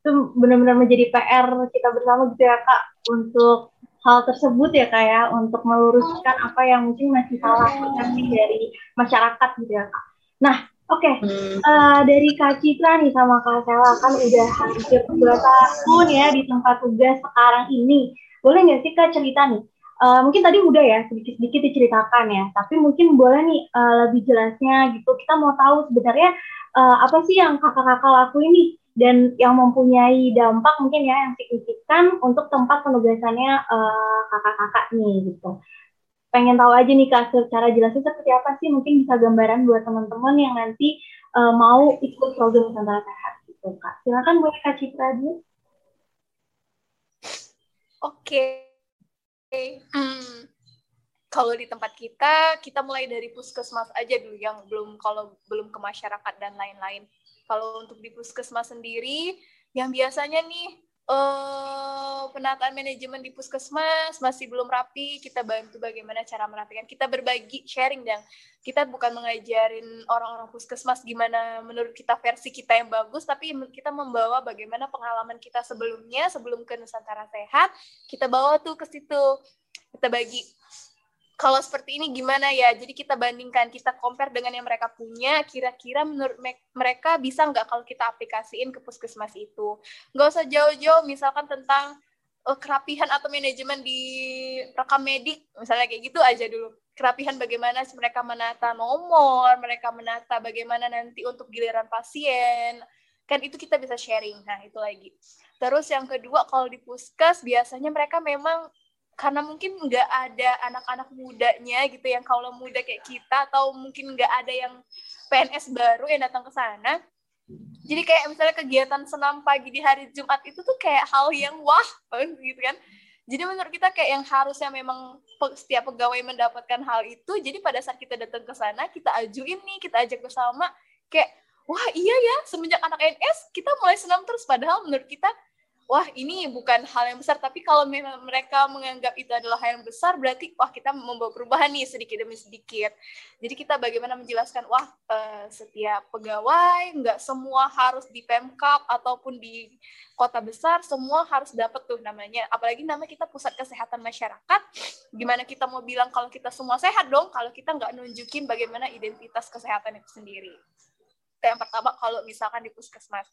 itu benar-benar menjadi PR kita bersama gitu ya kak untuk hal tersebut ya kak ya untuk meluruskan apa yang mungkin masih salah persepsi dari masyarakat gitu ya kak. Nah oke okay. hmm. uh, dari kak Citra nih sama kak Sela kan udah hampir dua tahun ya di tempat tugas sekarang ini. Boleh nggak sih kak cerita nih? Uh, mungkin tadi udah ya sedikit-sedikit diceritakan ya, tapi mungkin boleh nih uh, lebih jelasnya gitu. Kita mau tahu sebenarnya uh, apa sih yang kakak-kakak lakuin nih dan yang mempunyai dampak mungkin ya yang signifikan untuk tempat penugasannya uh, kakak-kakak nih gitu. Pengen tahu aja nih kak secara jelasnya seperti apa sih mungkin bisa gambaran buat teman-teman yang nanti uh, mau ikut program Nusantara Sehat gitu kak. Silakan boleh kak Citra dulu. Oke. Okay. Hmm kalau di tempat kita kita mulai dari puskesmas aja dulu yang belum kalau belum ke masyarakat dan lain-lain kalau untuk di puskesmas sendiri yang biasanya nih eh, penataan manajemen di puskesmas masih belum rapi kita bantu bagaimana cara merapikan. Kita berbagi sharing dan kita bukan mengajarin orang-orang puskesmas gimana menurut kita versi kita yang bagus tapi kita membawa bagaimana pengalaman kita sebelumnya sebelum ke Nusantara Sehat kita bawa tuh ke situ. Kita bagi kalau seperti ini gimana ya? Jadi kita bandingkan, kita compare dengan yang mereka punya, kira-kira menurut mereka bisa nggak kalau kita aplikasiin ke puskesmas itu? Nggak usah jauh-jauh, misalkan tentang uh, kerapihan atau manajemen di rekam medik, misalnya kayak gitu aja dulu. Kerapihan bagaimana mereka menata nomor, mereka menata bagaimana nanti untuk giliran pasien, kan itu kita bisa sharing. Nah, itu lagi. Terus yang kedua, kalau di puskes, biasanya mereka memang karena mungkin nggak ada anak-anak mudanya gitu yang kalau muda kayak kita atau mungkin nggak ada yang PNS baru yang datang ke sana. Jadi kayak misalnya kegiatan senam pagi di hari Jumat itu tuh kayak hal yang wah gitu kan. Jadi menurut kita kayak yang harusnya memang setiap pegawai mendapatkan hal itu jadi pada saat kita datang ke sana kita ajuin nih kita ajak bersama kayak wah iya ya semenjak anak NS kita mulai senam terus. Padahal menurut kita wah ini bukan hal yang besar tapi kalau memang mereka menganggap itu adalah hal yang besar berarti wah kita membawa perubahan nih sedikit demi sedikit. Jadi kita bagaimana menjelaskan wah uh, setiap pegawai nggak semua harus di pemkap ataupun di kota besar semua harus dapat tuh namanya. Apalagi nama kita pusat kesehatan masyarakat gimana kita mau bilang kalau kita semua sehat dong kalau kita nggak nunjukin bagaimana identitas kesehatan itu sendiri yang pertama kalau misalkan di puskesmas.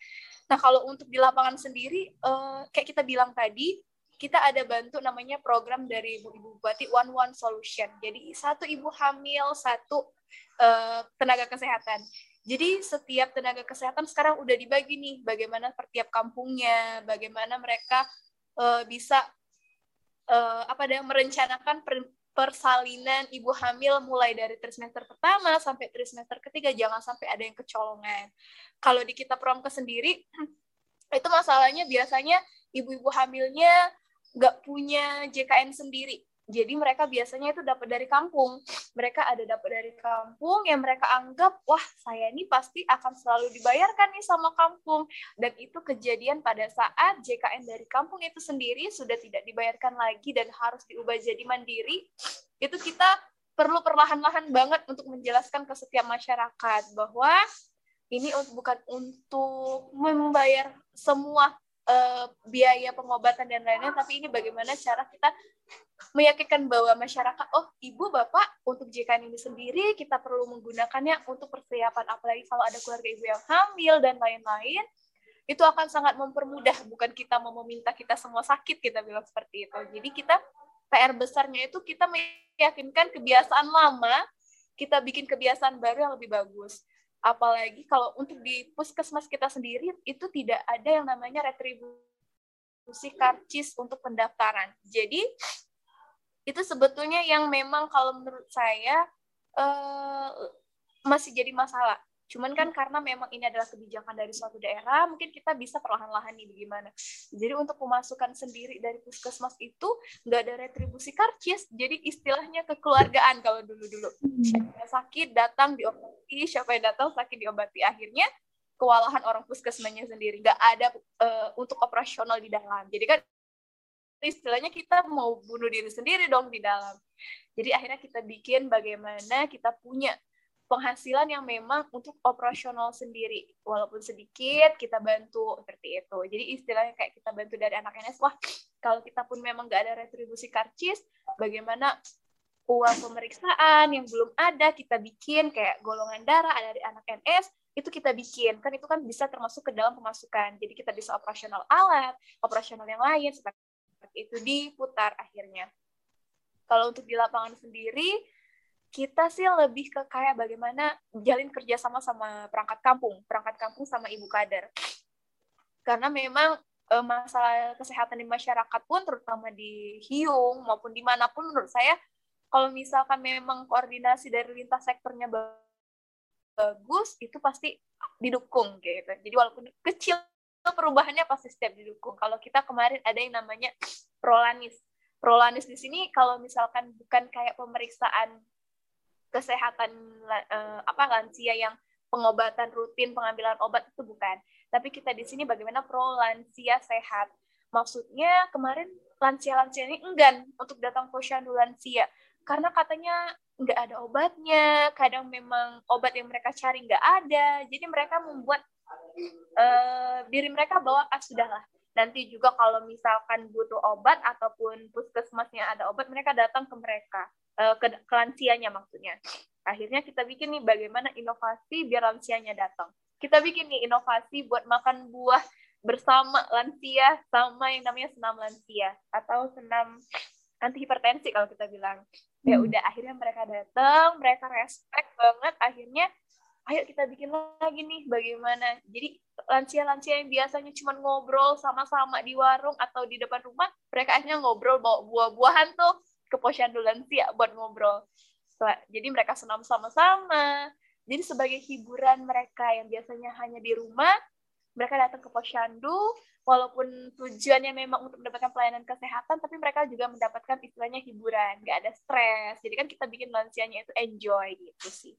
Nah kalau untuk di lapangan sendiri, uh, kayak kita bilang tadi, kita ada bantu namanya program dari Ibu Ibu Bupati One One Solution. Jadi satu ibu hamil, satu uh, tenaga kesehatan. Jadi setiap tenaga kesehatan sekarang udah dibagi nih, bagaimana per tiap kampungnya, bagaimana mereka uh, bisa uh, apa ada merencanakan per, persalinan ibu hamil mulai dari trimester pertama sampai trimester ketiga jangan sampai ada yang kecolongan. Kalau di kita promke sendiri itu masalahnya biasanya ibu-ibu hamilnya nggak punya JKN sendiri. Jadi mereka biasanya itu dapat dari kampung. Mereka ada dapat dari kampung yang mereka anggap, wah saya ini pasti akan selalu dibayarkan nih sama kampung. Dan itu kejadian pada saat JKN dari kampung itu sendiri sudah tidak dibayarkan lagi dan harus diubah jadi mandiri. Itu kita perlu perlahan-lahan banget untuk menjelaskan ke setiap masyarakat bahwa ini bukan untuk membayar semua uh, biaya pengobatan dan lainnya, tapi ini bagaimana cara kita meyakinkan bahwa masyarakat, oh ibu bapak untuk JKN ini sendiri kita perlu menggunakannya untuk persiapan, apalagi kalau ada keluarga ibu yang hamil dan lain-lain, itu akan sangat mempermudah, bukan kita mau meminta kita semua sakit, kita bilang seperti itu. Jadi kita PR besarnya itu kita meyakinkan kebiasaan lama, kita bikin kebiasaan baru yang lebih bagus apalagi kalau untuk di puskesmas kita sendiri itu tidak ada yang namanya retribusi karcis untuk pendaftaran. Jadi itu sebetulnya yang memang kalau menurut saya uh, masih jadi masalah. Cuman kan karena memang ini adalah kebijakan dari suatu daerah, mungkin kita bisa perlahan-lahan nih bagaimana. Jadi untuk pemasukan sendiri dari puskesmas itu nggak ada retribusi karcis, jadi istilahnya kekeluargaan kalau dulu-dulu. Siapa sakit datang diobati, siapa yang datang sakit diobati. Akhirnya kewalahan orang puskesmasnya sendiri, nggak ada uh, untuk operasional di dalam. Jadi kan istilahnya kita mau bunuh diri sendiri dong di dalam. Jadi akhirnya kita bikin bagaimana kita punya penghasilan yang memang untuk operasional sendiri. Walaupun sedikit kita bantu seperti itu. Jadi istilahnya kayak kita bantu dari anak NS wah kalau kita pun memang nggak ada retribusi karcis bagaimana uang pemeriksaan yang belum ada kita bikin kayak golongan darah ada dari anak NS itu kita bikin. Kan itu kan bisa termasuk ke dalam pemasukan. Jadi kita bisa operasional alat operasional yang lain seperti itu diputar akhirnya kalau untuk di lapangan sendiri kita sih lebih ke kayak bagaimana jalin kerja sama sama perangkat kampung, perangkat kampung sama ibu kader. Karena memang e, masalah kesehatan di masyarakat pun, terutama di Hiung maupun di mana pun, menurut saya kalau misalkan memang koordinasi dari lintas sektornya bagus, itu pasti didukung gitu. Jadi walaupun kecil perubahannya pasti setiap didukung. Kalau kita kemarin ada yang namanya prolanis. Prolanis di sini kalau misalkan bukan kayak pemeriksaan kesehatan uh, apa lansia yang pengobatan rutin pengambilan obat itu bukan. Tapi kita di sini bagaimana pro lansia sehat. Maksudnya kemarin lansia-lansia ini enggan untuk datang posyandu lansia karena katanya nggak ada obatnya kadang memang obat yang mereka cari nggak ada. Jadi mereka membuat uh, diri mereka bahwa ah sudahlah nanti juga kalau misalkan butuh obat ataupun puskesmasnya ada obat mereka datang ke mereka. Uh, ke, ke lansianya maksudnya. Akhirnya kita bikin nih bagaimana inovasi biar lansianya datang. Kita bikin nih inovasi buat makan buah bersama lansia sama yang namanya senam lansia atau senam anti hipertensi kalau kita bilang. Ya hmm. udah akhirnya mereka datang mereka respect banget. Akhirnya ayo kita bikin lagi nih bagaimana. Jadi lansia-lansia yang biasanya cuma ngobrol sama-sama di warung atau di depan rumah mereka akhirnya ngobrol bawa buah-buahan tuh ke posyandu lansia buat ngobrol. Jadi mereka senam sama-sama. Jadi sebagai hiburan mereka yang biasanya hanya di rumah mereka datang ke posyandu walaupun tujuannya memang untuk mendapatkan pelayanan kesehatan tapi mereka juga mendapatkan istilahnya hiburan nggak ada stres. Jadi kan kita bikin lansianya itu enjoy gitu sih.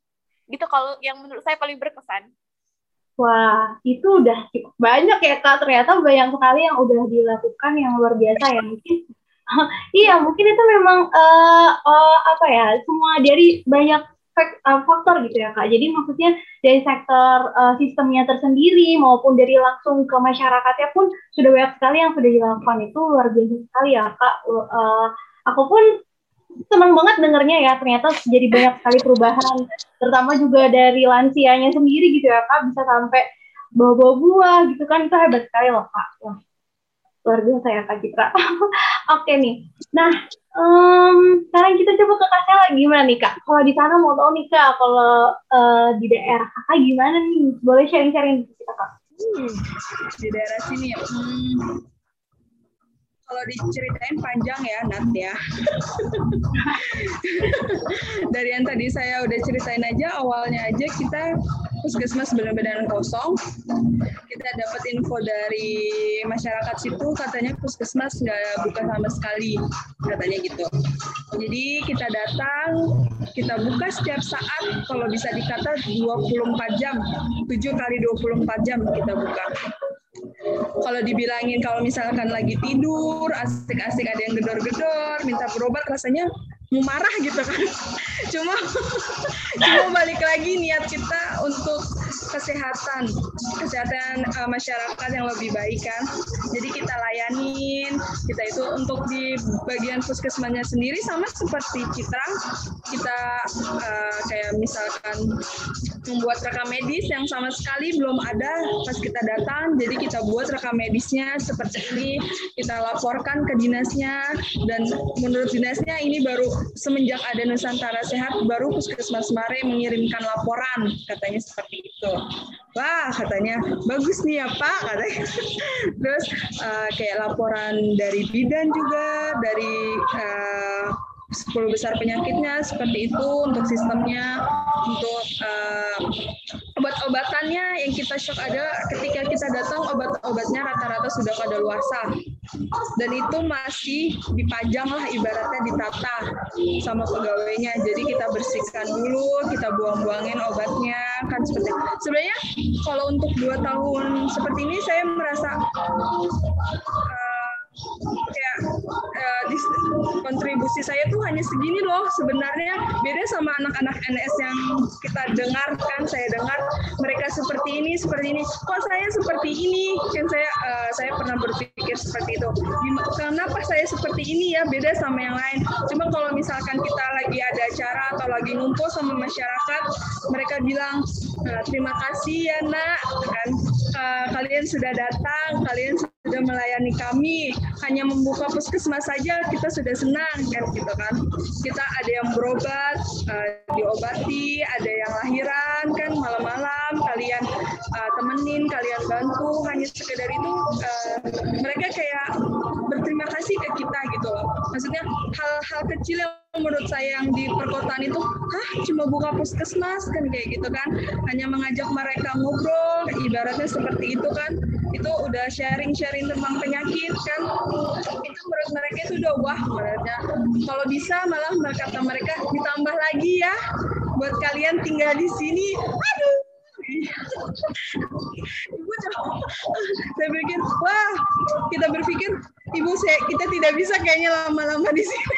Gitu kalau yang menurut saya paling berkesan Wah, itu udah cukup banyak ya Kak. Ternyata banyak sekali yang udah dilakukan yang luar biasa ya. Mungkin iya, mungkin itu memang uh, uh, apa ya? Semua dari banyak uh, faktor gitu ya Kak. Jadi maksudnya dari sektor uh, sistemnya tersendiri maupun dari langsung ke masyarakatnya pun sudah banyak sekali yang sudah dilakukan. Itu luar biasa sekali ya Kak. Uh, aku pun senang banget dengernya ya. Ternyata jadi banyak sekali perubahan. Terutama juga dari lansianya sendiri gitu ya kak. Bisa sampai bawa-bawa buah gitu kan. Itu hebat sekali loh kak. Wah luar biasa ya kak Citra. Oke nih. Nah um, sekarang kita coba ke kak Sela. Gimana nih kak? Kalau di sana mau tahu nih kak kalau uh, di daerah kakak gimana nih? Boleh sharing-sharing kita kak? Hmm, di daerah sini ya. Hmm kalau diceritain panjang ya Nat ya. Dari yang tadi saya udah ceritain aja awalnya aja kita puskesmas benar-benar kosong. Kita dapat info dari masyarakat situ katanya puskesmas nggak buka sama sekali katanya gitu. Jadi kita datang, kita buka setiap saat kalau bisa dikata 24 jam, 7 kali 24 jam kita buka kalau dibilangin kalau misalkan lagi tidur asik-asik ada yang gedor-gedor minta berobat rasanya mau marah gitu kan. Cuma cuma balik lagi niat kita untuk kesehatan kesehatan uh, masyarakat yang lebih baik kan. Jadi kita layanin kita itu untuk di bagian puskesmasnya sendiri sama seperti kita kita uh, kayak misalkan membuat rekam medis yang sama sekali belum ada pas kita datang. Jadi kita buat rekam medisnya seperti ini kita laporkan ke dinasnya. Dan menurut dinasnya ini baru semenjak ada Nusantara Sehat baru Puskesmas Mare mengirimkan laporan katanya seperti itu. Wah katanya bagus nih ya Pak katanya. Terus uh, kayak laporan dari bidan juga dari uh, 10 besar penyakitnya seperti itu untuk sistemnya untuk uh, obat-obatannya yang kita shock ada ketika kita datang obat-obatnya rata-rata sudah pada luasa dan itu masih dipajang lah ibaratnya ditata sama pegawainya. Jadi kita bersihkan dulu kita buang-buangin obatnya kan seperti sebenarnya kalau untuk dua tahun seperti ini saya merasa uh, kontribusi saya tuh hanya segini loh. Sebenarnya beda sama anak-anak NS yang kita dengarkan saya dengar mereka seperti ini seperti ini. Kok saya seperti ini? Kan saya uh, saya pernah berpikir seperti itu. Kenapa saya seperti ini ya beda sama yang lain. Cuma kalau misalkan kita lagi ada acara atau lagi ngumpul sama masyarakat mereka bilang uh, terima kasih ya nak. Kan uh, kalian sudah datang kalian sudah melayani kami hanya membuka puskesmas saja kita sudah senang kan gitu kan. Kita ada yang berobat uh, diobati ada yang lahiran kan malam-malam kalian uh, temenin kalian bantu. Hanya sekedar itu uh, mereka kayak berterima kasih ke kita gitu loh. Maksudnya hal-hal kecil yang menurut saya yang di perkotaan itu hah cuma buka puskesmas kan kayak gitu kan. Hanya mengajak mereka ngobrol ibaratnya seperti itu kan itu udah sharing-sharing tentang penyakit kan. Itu menurut mereka itu udah wah menurutnya kalau bisa malah kata mereka ditambah lagi ya buat kalian tinggal di sini. Aduh. Ibu saya pikir wah kita berpikir ibu saya kita tidak bisa kayaknya lama-lama di sini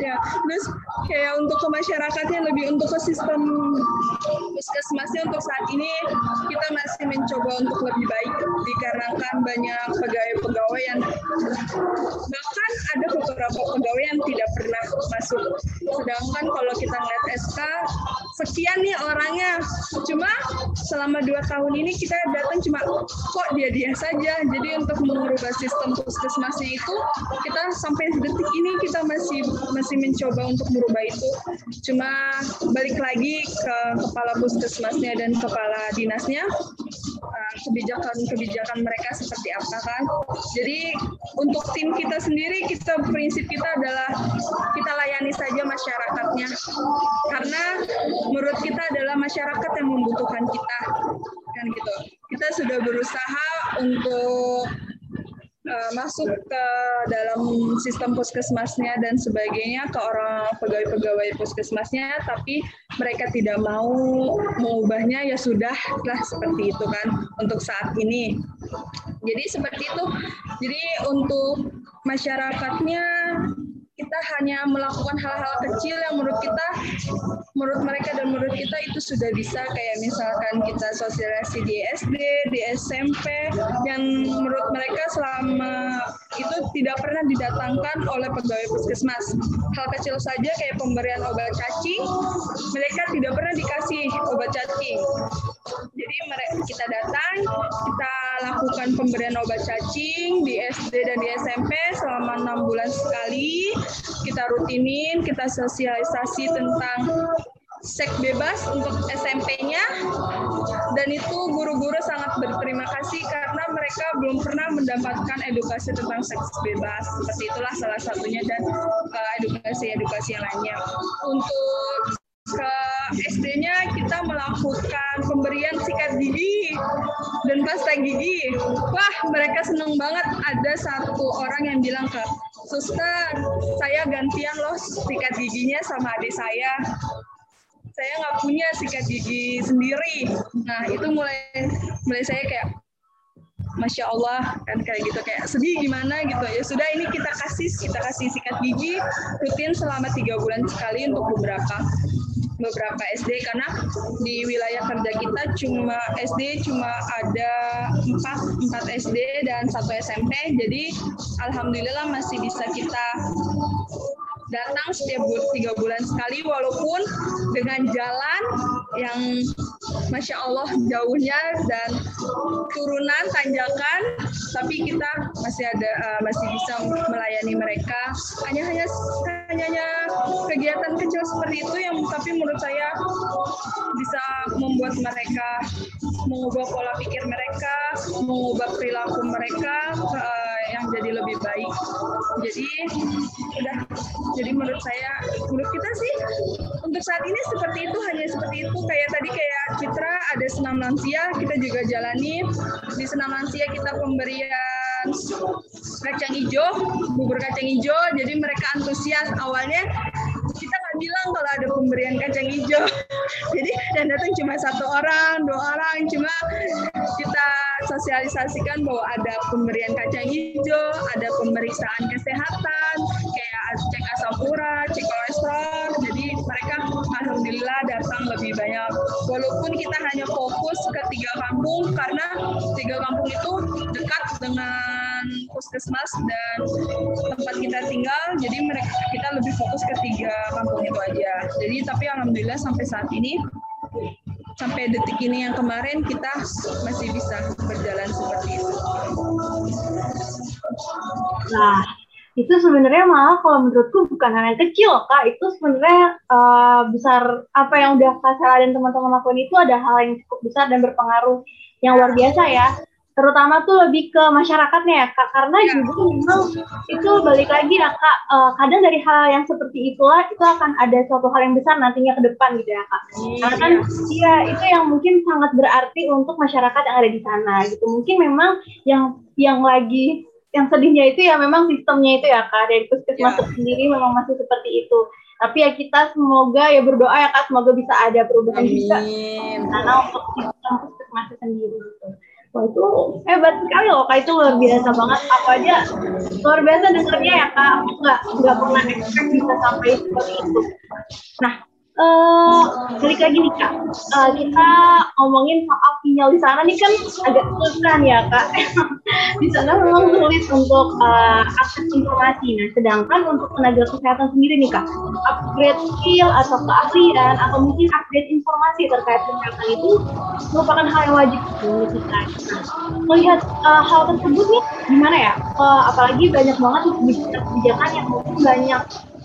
ya terus kayak untuk ke masyarakatnya lebih untuk ke sistem puskesmasnya untuk saat ini kita masih mencoba untuk lebih baik dikarenakan banyak pegawai-pegawai yang bahkan ada beberapa pegawai yang tidak pernah masuk. Sedangkan kalau kita ngeliat SK sekian nih orangnya. Cuma selama dua tahun ini kita datang cuma kok dia dia saja? Jadi untuk mengubah sistem puskesmasnya itu kita sampai detik ini kita masih masih mencoba untuk merubah itu. Cuma balik lagi ke kepala puskesmasnya dan kepala dinasnya uh, kebijakan-kebijakan mereka seperti apa kan. Jadi untuk tim kita sendiri kita prinsip kita adalah kita layani saja masyarakatnya. Karena menurut kita adalah masyarakat yang membutuhkan kita kan gitu. Kita sudah berusaha untuk uh, masuk ke dalam sistem puskesmasnya dan sebagainya ke orang pegawai-pegawai puskesmasnya, tapi mereka tidak mau mengubahnya ya sudah lah seperti itu kan untuk saat ini. Jadi seperti itu. Jadi untuk masyarakatnya kita hanya melakukan hal-hal kecil yang menurut kita, menurut mereka dan menurut kita itu sudah bisa kayak misalkan kita sosialisasi di SD, di SMP, yang menurut mereka selama itu tidak pernah didatangkan oleh pegawai puskesmas. Hal kecil saja kayak pemberian obat cacing, mereka tidak pernah dikasih obat cacing. Jadi kita datang, kita lakukan pemberian obat cacing di SD dan di SMP selama enam bulan sekali kita rutinin, kita sosialisasi tentang seks bebas untuk SMP-nya dan itu guru-guru sangat berterima kasih karena mereka belum pernah mendapatkan edukasi tentang seks bebas seperti itulah salah satunya dan edukasi-edukasi yang lainnya untuk ke SD-nya kita melakukan pemberian sikat gigi dan pasta gigi. Wah, mereka seneng banget. Ada satu orang yang bilang ke suster, saya gantian loh sikat giginya sama adik saya. Saya nggak punya sikat gigi sendiri. Nah, itu mulai mulai saya kayak Masya Allah kan kayak gitu kayak sedih gimana gitu ya sudah ini kita kasih kita kasih sikat gigi rutin selama tiga bulan sekali untuk beberapa beberapa SD karena di wilayah kerja kita cuma SD cuma ada empat empat SD dan satu SMP jadi alhamdulillah masih bisa kita datang setiap tiga bulan sekali walaupun dengan jalan yang masya Allah jauhnya dan turunan tanjakan tapi kita masih ada uh, masih bisa melayani mereka. Hanya hanya hanya kegiatan kecil seperti itu yang tapi menurut saya bisa membuat mereka mengubah pola pikir mereka mengubah perilaku mereka uh, jadi lebih baik. Jadi udah. Jadi menurut saya menurut kita sih untuk saat ini seperti itu hanya seperti itu. Kayak tadi kayak Citra ada senam lansia kita juga jalani. Di senam lansia kita pemberian kacang hijau bubur kacang hijau. Jadi mereka antusias. Awalnya kita nggak bilang kalau ada pemberian kacang hijau. Jadi dan datang cuma satu orang dua orang. Cuma kita sosialisasikan bahwa ada pemberian kacang hijau ada pemeriksaan kesehatan kayak cek asam urat cek kolesterol. Jadi mereka alhamdulillah datang lebih banyak. Walaupun kita hanya fokus ke tiga kampung karena tiga kampung itu dekat dengan puskesmas dan tempat kita tinggal. Jadi mereka kita lebih fokus ke tiga kampung itu aja. Jadi tapi alhamdulillah sampai saat ini sampai detik ini yang kemarin kita masih bisa berjalan seperti itu. Nah, itu sebenarnya malah kalau menurutku bukan hal yang kecil kak itu sebenarnya uh, besar apa yang udah kak Sarah dan teman-teman lakukan itu ada hal yang cukup besar dan berpengaruh yang luar biasa ya terutama tuh lebih ke masyarakatnya ya kak karena ya. juga memang itu balik lagi ya kak uh, kadang dari hal yang seperti itulah itu akan ada suatu hal yang besar nantinya ke depan gitu ya kak iya. karena kan iya itu yang mungkin sangat berarti untuk masyarakat yang ada di sana gitu mungkin memang yang yang lagi yang sedihnya itu ya memang sistemnya itu ya kak dari puskesmas ya. sendiri memang masih seperti itu tapi ya kita semoga ya berdoa ya kak semoga bisa ada perubahan Amin. juga karena untuk sistem puskesmas sendiri gitu. Wah itu hebat sekali loh kak. Itu luar biasa banget. Apa aja luar biasa dengarnya ya kak. Nggak nggak pernah expect bisa sampai seperti itu. Nah uh, balik lagi nih kak, uh, kita ngomongin soal sinyal di sana nih kan agak kan ya kak. di sana memang sulit untuk uh, akses informasi. Nah, sedangkan untuk tenaga kesehatan sendiri nih kak, upgrade skill atau keahlian atau mungkin upgrade informasi terkait kesehatan itu merupakan hal yang wajib kita. Nah, melihat uh, hal tersebut nih, gimana ya? Uh, apalagi banyak banget kebijakan yang mungkin banyak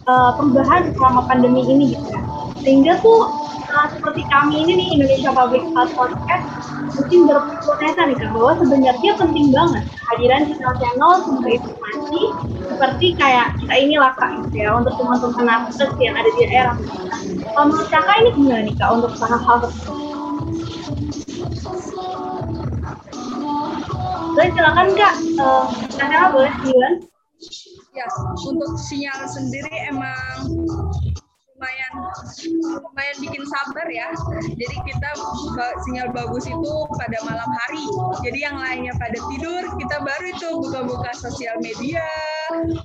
uh, perubahan selama pandemi ini gitu ya sehingga tuh uh, seperti kami ini nih Indonesia Public Health Podcast mungkin berprotesa nih kan bahwa sebenarnya penting banget hadiran channel-channel sumber informasi seperti kayak kita ini lah kak gitu ya untuk teman-teman nakes yang ada di daerah. Kalau menurut kakak ini gimana nih kak untuk hal-hal tersebut? Boleh silakan kak, uh, boleh silakan. Ya, untuk sinyal sendiri emang lumayan lumayan bikin sabar ya. Jadi kita sinyal bagus itu pada malam hari. Jadi yang lainnya pada tidur, kita baru itu buka-buka sosial media,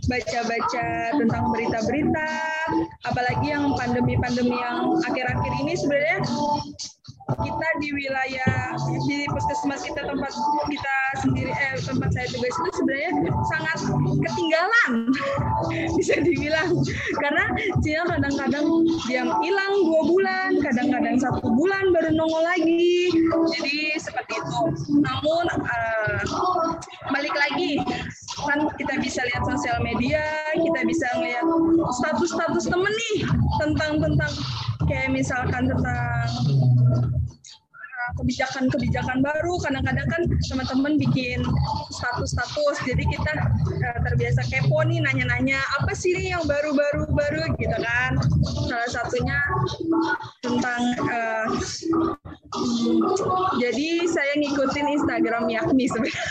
baca-baca tentang berita-berita. Apalagi yang pandemi-pandemi yang akhir-akhir ini sebenarnya kita di wilayah di puskesmas kita tempat kita sendiri eh tempat saya tugas itu sebenarnya sangat ketinggalan bisa dibilang. Karena Cina kadang-kadang diam hilang dua bulan kadang-kadang satu bulan baru nongol lagi. Jadi seperti itu. Namun uh, balik lagi kan kita bisa lihat sosial media kita bisa melihat status-status temen nih tentang tentang kayak misalkan tentang kebijakan-kebijakan baru. Kadang-kadang kan teman-teman bikin status-status, jadi kita uh, terbiasa kepo nih nanya-nanya apa sih nih yang baru-baru baru gitu kan. Salah satunya tentang uh, jadi saya ngikutin Instagram Yakni sebenarnya.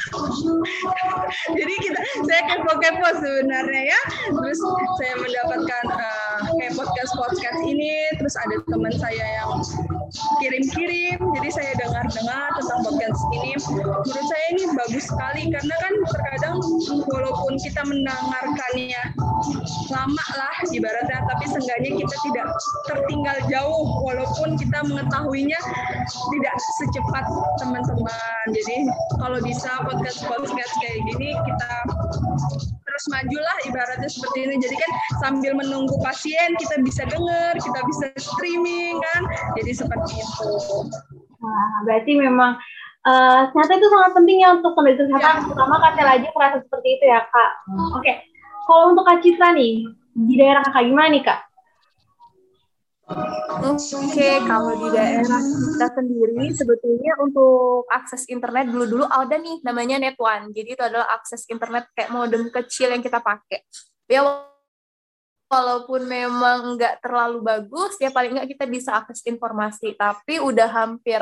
jadi kita saya kepo-kepo sebenarnya ya. Terus saya mendapatkan uh, kayak podcast podcast ini, terus ada teman saya yang kirim-kirim. Jadi saya dengar-dengar tentang podcast ini. Menurut saya ini bagus sekali. Karena kan terkadang walaupun kita mendengarkannya lama lah ibaratnya tapi seenggaknya kita tidak tertinggal jauh. Walaupun kita mengetahuinya tidak secepat teman-teman jadi kalau bisa podcast-podcast kayak gini kita terus majulah ibaratnya seperti ini jadi kan sambil menunggu pasien kita bisa dengar kita bisa streaming kan jadi seperti itu Wah, berarti memang uh, ternyata itu sangat penting ya untuk pendidikan kesehatan, ya. terutama Kak aja merasa seperti itu ya Kak. Hmm. Oke, okay. kalau untuk Kak Citra nih, di daerah Kakak gimana nih Kak? Oke, okay, kalau di daerah kita sendiri sebetulnya untuk akses internet dulu-dulu ada nih namanya Net One. Jadi itu adalah akses internet kayak modem kecil yang kita pakai. Ya walaupun memang nggak terlalu bagus, ya paling nggak kita bisa akses informasi. Tapi udah hampir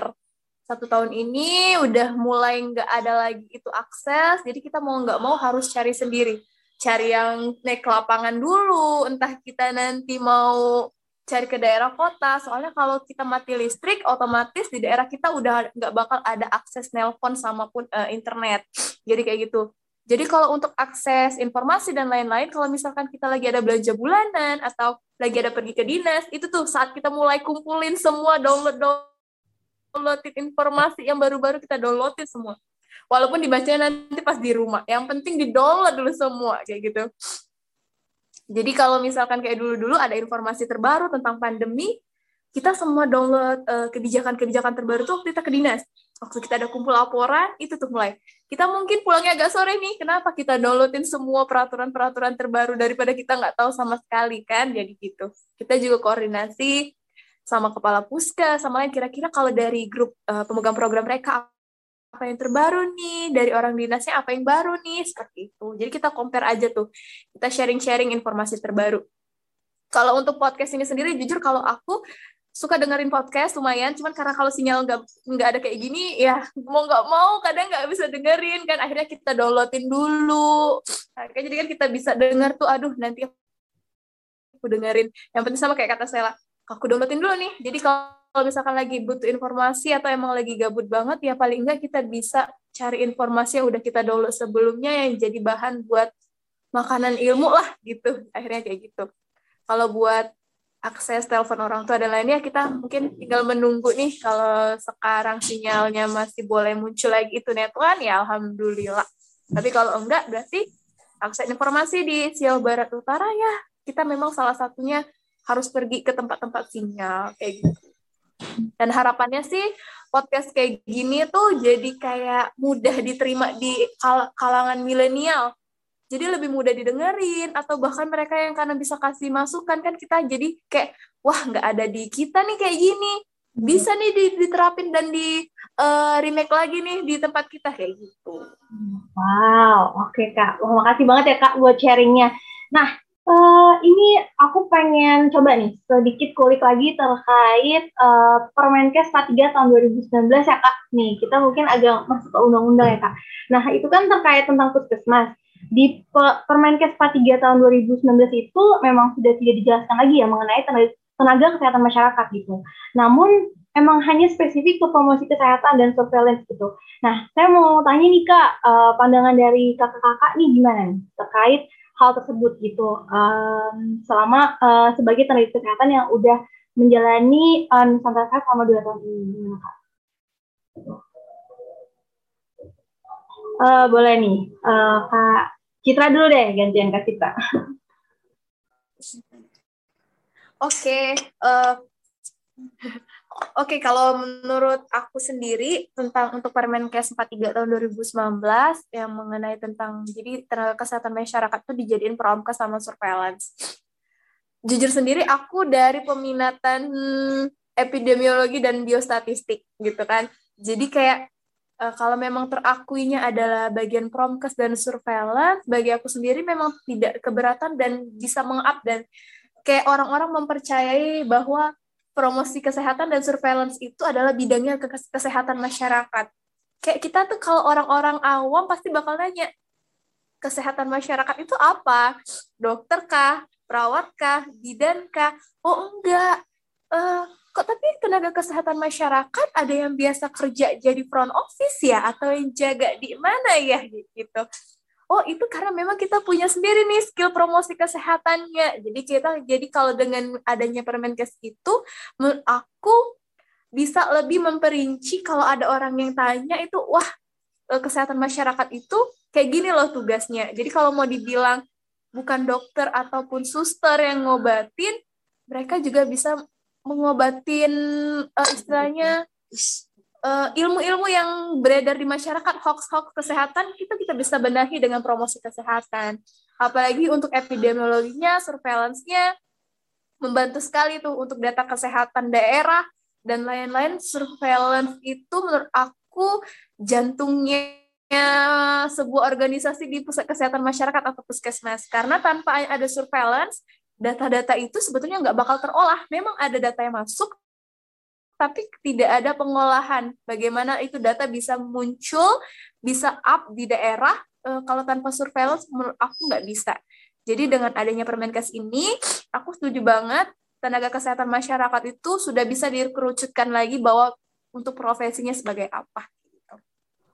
satu tahun ini udah mulai nggak ada lagi itu akses, jadi kita mau nggak mau harus cari sendiri. Cari yang naik ke lapangan dulu, entah kita nanti mau cari ke daerah kota. Soalnya kalau kita mati listrik, otomatis di daerah kita udah nggak bakal ada akses nelpon sama pun uh, internet. Jadi kayak gitu. Jadi kalau untuk akses informasi dan lain-lain, kalau misalkan kita lagi ada belanja bulanan atau lagi ada pergi ke dinas, itu tuh saat kita mulai kumpulin semua download downloadin informasi yang baru-baru kita downloadin semua. Walaupun dibacanya nanti pas di rumah, yang penting di download dulu semua kayak gitu. Jadi kalau misalkan kayak dulu-dulu ada informasi terbaru tentang pandemi, kita semua download eh, kebijakan-kebijakan terbaru tuh kita ke dinas. Waktu kita ada kumpul laporan, itu tuh mulai. Kita mungkin pulangnya agak sore nih, kenapa kita downloadin semua peraturan-peraturan terbaru daripada kita nggak tahu sama sekali kan, jadi gitu. Kita juga koordinasi sama kepala puska, sama lain kira-kira kalau dari grup uh, pemegang program mereka apa yang terbaru nih dari orang dinasnya apa yang baru nih seperti itu. Jadi kita compare aja tuh. Kita sharing-sharing informasi terbaru. Kalau untuk podcast ini sendiri jujur kalau aku suka dengerin podcast lumayan. Cuman karena kalau sinyal nggak nggak ada kayak gini ya mau nggak mau kadang nggak bisa dengerin. Kan akhirnya kita downloadin dulu. Nah, jadi kan kita bisa denger tuh aduh nanti aku dengerin. Yang penting sama kayak kata Sela aku downloadin dulu nih. Jadi kalau misalkan lagi butuh informasi atau emang lagi gabut banget ya paling enggak kita bisa cari informasi yang udah kita download sebelumnya yang jadi bahan buat makanan ilmu lah gitu. Akhirnya kayak gitu. Kalau buat akses telepon orang tua dan lainnya kita mungkin tinggal menunggu nih kalau sekarang sinyalnya masih boleh muncul lagi itu netwan ya alhamdulillah. Tapi kalau enggak berarti akses informasi di Siau Barat Utara ya. Kita memang salah satunya harus pergi ke tempat-tempat sinyal kayak gitu dan harapannya sih podcast kayak gini tuh jadi kayak mudah diterima di kal kalangan milenial jadi lebih mudah didengerin atau bahkan mereka yang karena bisa kasih masukan kan kita jadi kayak wah nggak ada di kita nih kayak gini bisa nih diterapin dan di uh, remake lagi nih di tempat kita kayak gitu. Wow, oke okay, kak, wah, makasih banget ya kak buat sharingnya. Nah, uh, ini aku pengen coba nih sedikit kulik lagi terkait uh, Permenkes 43 tahun 2019 ya kak. Nih kita mungkin agak masuk ke undang-undang ya kak. Nah itu kan terkait tentang puskesmas di Permenkes 43 tahun 2019 itu memang sudah tidak dijelaskan lagi ya mengenai tenaga, tenaga kesehatan masyarakat gitu. Namun emang hanya spesifik ke promosi kesehatan dan surveillance gitu. Nah, saya mau tanya nih Kak, uh, pandangan dari kakak-kakak nih gimana nih terkait hal tersebut gitu. Um, selama uh, sebagai tenaga kesehatan yang udah menjalani uh, Nusantara selama dua tahun ini, gimana Kak? Uh, boleh nih, uh, Kak Citra dulu deh, gantian Kak Citra. Oke, okay, uh, Oke, okay, kalau menurut aku sendiri tentang untuk Permenkes 43 tahun 2019 yang mengenai tentang jadi tenaga kesehatan masyarakat itu dijadiin promkes sama surveillance. Jujur sendiri aku dari peminatan epidemiologi dan biostatistik gitu kan. Jadi kayak uh, kalau memang terakuinya adalah bagian promkes dan surveillance, bagi aku sendiri memang tidak keberatan dan bisa mengap dan kayak orang-orang mempercayai bahwa promosi kesehatan dan surveillance itu adalah bidangnya ke kesehatan masyarakat. Kayak kita tuh kalau orang-orang awam pasti bakal nanya, kesehatan masyarakat itu apa? Dokter kah? Perawat kah? Bidan kah? Oh enggak. Uh, kok tapi tenaga kesehatan masyarakat ada yang biasa kerja jadi front office ya atau yang jaga di mana ya gitu oh itu karena memang kita punya sendiri nih skill promosi kesehatannya. Jadi kita jadi kalau dengan adanya Permenkes itu menurut aku bisa lebih memperinci kalau ada orang yang tanya itu wah eh, kesehatan masyarakat itu kayak gini loh tugasnya. Jadi kalau mau dibilang bukan dokter ataupun suster yang ngobatin mereka juga bisa mengobatin uh, istilahnya uh, ilmu-ilmu yang beredar di masyarakat hoax-hoax kesehatan itu kita bisa benahi dengan promosi kesehatan. Apalagi untuk epidemiologinya, surveillance-nya membantu sekali tuh untuk data kesehatan daerah dan lain-lain. Surveillance itu menurut aku jantungnya sebuah organisasi di pusat kesehatan masyarakat atau puskesmas karena tanpa ada surveillance data-data itu sebetulnya nggak bakal terolah memang ada data yang masuk tapi tidak ada pengolahan. Bagaimana itu data bisa muncul, bisa up di daerah, e, kalau tanpa surveillance aku nggak bisa. Jadi dengan adanya Permenkes ini, aku setuju banget tenaga kesehatan masyarakat itu sudah bisa dikerucutkan lagi bahwa untuk profesinya sebagai apa.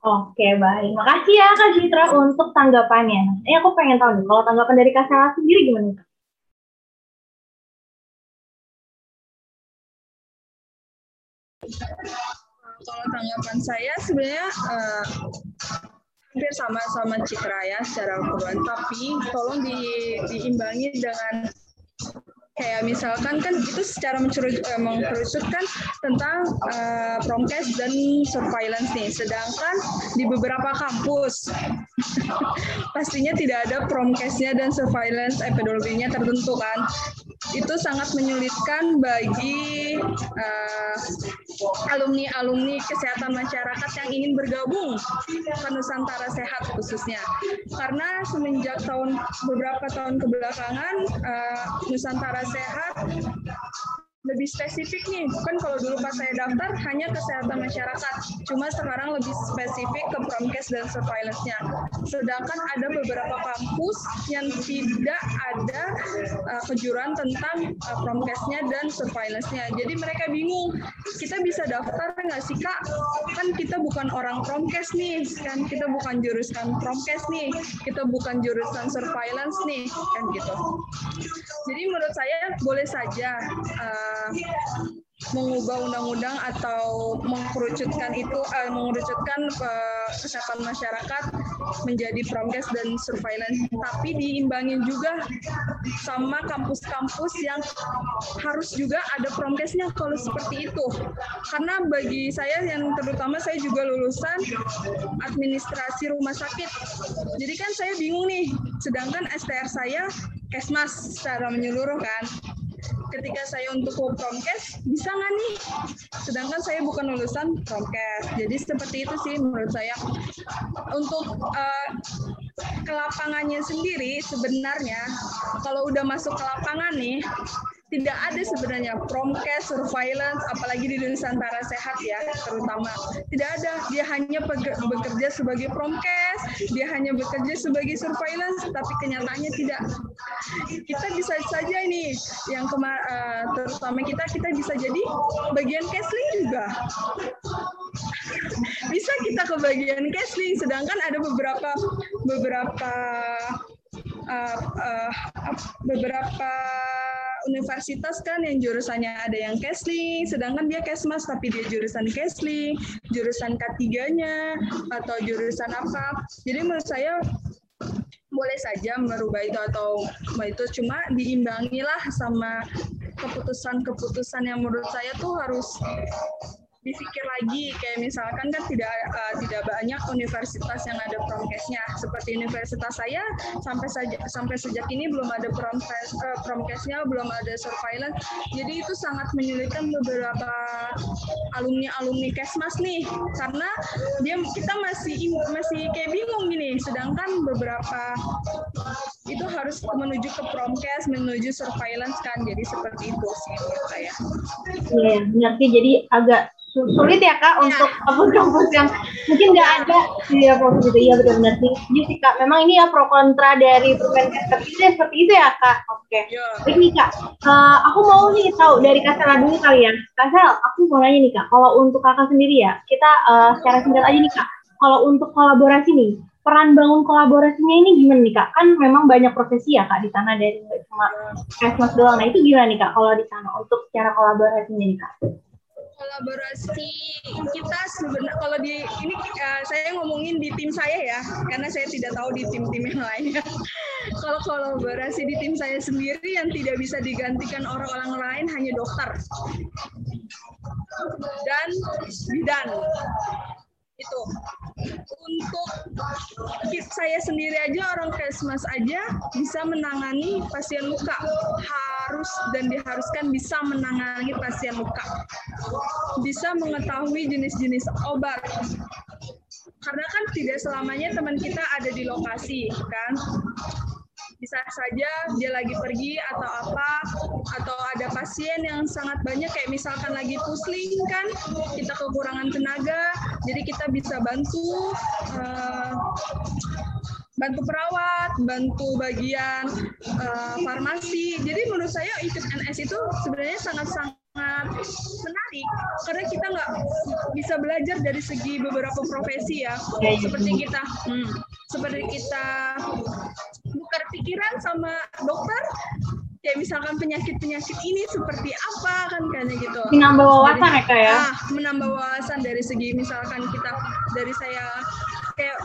Oke, baik. Makasih ya Kak Citra untuk tanggapannya. Ini aku pengen tahu nih, kalau tanggapan dari Kak Sela sendiri gimana Kalau tanggapan saya sebenarnya uh, hampir sama sama Citra ya secara ukuran, tapi tolong di, diimbangi dengan kayak misalkan kan itu secara eh, mengerucutkan tentang uh, promkes dan surveillance nih. Sedangkan di beberapa kampus pastinya tidak ada promkesnya dan surveillance epidemiologinya tertentu kan itu sangat menyulitkan bagi uh, alumni-alumni kesehatan masyarakat yang ingin bergabung ke Nusantara Sehat khususnya. Karena semenjak tahun beberapa tahun kebelakangan uh, Nusantara Sehat lebih spesifik nih. Kan kalau dulu pas saya daftar hanya kesehatan masyarakat, cuma sekarang lebih spesifik ke promkes dan surveillance-nya. Sedangkan ada beberapa kampus yang tidak ada uh, kejuruan tentang uh, promkesnya dan surveillance-nya. Jadi mereka bingung, kita bisa daftar nggak sih kak? Kan kita bukan orang promkes nih, kan kita bukan jurusan promkes nih, kita bukan jurusan surveillance nih, kan gitu. Jadi menurut saya boleh saja uh, mengubah undang-undang atau mengerucutkan itu uh, mengerucutkan uh, kesehatan masyarakat menjadi promkes dan surveillance. Tapi diimbangin juga sama kampus-kampus yang harus juga ada promkesnya kalau seperti itu. Karena bagi saya yang terutama saya juga lulusan administrasi rumah sakit. Jadi kan saya bingung nih sedangkan STR saya kesmas secara menyeluruh kan ketika saya untuk promkes bisa nggak nih? Sedangkan saya bukan lulusan promkes jadi seperti itu sih menurut saya. Untuk uh, ke lapangannya sendiri sebenarnya kalau udah masuk ke lapangan nih tidak ada sebenarnya promkes, surveillance, apalagi di Nusantara Sehat ya terutama. Tidak ada, dia hanya bekerja sebagai promkes, dia hanya bekerja sebagai surveillance, tapi kenyataannya tidak. Kita bisa saja ini yang kemar uh, terutama kita kita bisa jadi bagian casling juga. bisa kita ke bagian casling, sedangkan ada beberapa beberapa uh, uh, beberapa universitas kan yang jurusannya ada yang casling, sedangkan dia kesmas tapi dia jurusan casling, jurusan K3-nya atau jurusan apa. Jadi menurut saya boleh saja merubah itu atau itu cuma diimbangilah sama keputusan-keputusan yang menurut saya tuh harus dipikir lagi kayak misalkan kan tidak uh, tidak banyak universitas yang ada promkesnya seperti universitas saya sampai saja sampai sejak ini belum ada promkes uh, promkesnya belum ada surveillance jadi itu sangat menyulitkan beberapa alumni alumni kesmas nih karena dia kita masih masih kayak bingung gini sedangkan beberapa itu harus menuju ke promkes menuju surveillance kan jadi seperti itu sih menurut saya. Iya, sih. Jadi agak sulit ya kak ya. untuk kampus-kampus yang mungkin nggak ya. ada di ya, proses itu iya benar-benar sih iya sih kak memang ini ya pro kontra dari Permenkes seperti itu seperti itu ya kak oke okay. ya. baik nih kak uh, aku mau nih tahu dari kak Sela dulu kali ya kak aku mau nanya nih kak kalau untuk kakak sendiri ya kita uh, secara singkat aja nih kak kalau untuk kolaborasi nih peran bangun kolaborasinya ini gimana nih kak? Kan memang banyak profesi ya kak di sana dari cuma Kesmas doang. Nah itu gimana nih kak kalau di sana untuk cara kolaborasinya nih kak? Kolaborasi kita sebenarnya kalau di ini uh, saya ngomongin di tim saya ya karena saya tidak tahu di tim-tim yang lainnya kalau kolaborasi di tim saya sendiri yang tidak bisa digantikan orang-orang lain hanya dokter. Dan bidan itu untuk saya sendiri aja orang kesmas aja bisa menangani pasien luka. Harus dan diharuskan bisa menangani pasien luka. Bisa mengetahui jenis-jenis obat. Karena kan tidak selamanya teman kita ada di lokasi kan bisa saja dia lagi pergi atau apa atau ada pasien yang sangat banyak kayak misalkan lagi pusling kan kita kekurangan tenaga jadi kita bisa bantu uh, bantu perawat, bantu bagian uh, farmasi. Jadi menurut saya ikut NS itu sebenarnya sangat-sangat menarik karena kita nggak bisa belajar dari segi beberapa profesi ya, seperti kita, hmm, seperti kita tukar pikiran sama dokter kayak misalkan penyakit-penyakit ini seperti apa kan kayaknya gitu. Menambah wawasan ya kak ya? Ah, menambah wawasan dari segi misalkan kita dari saya kayak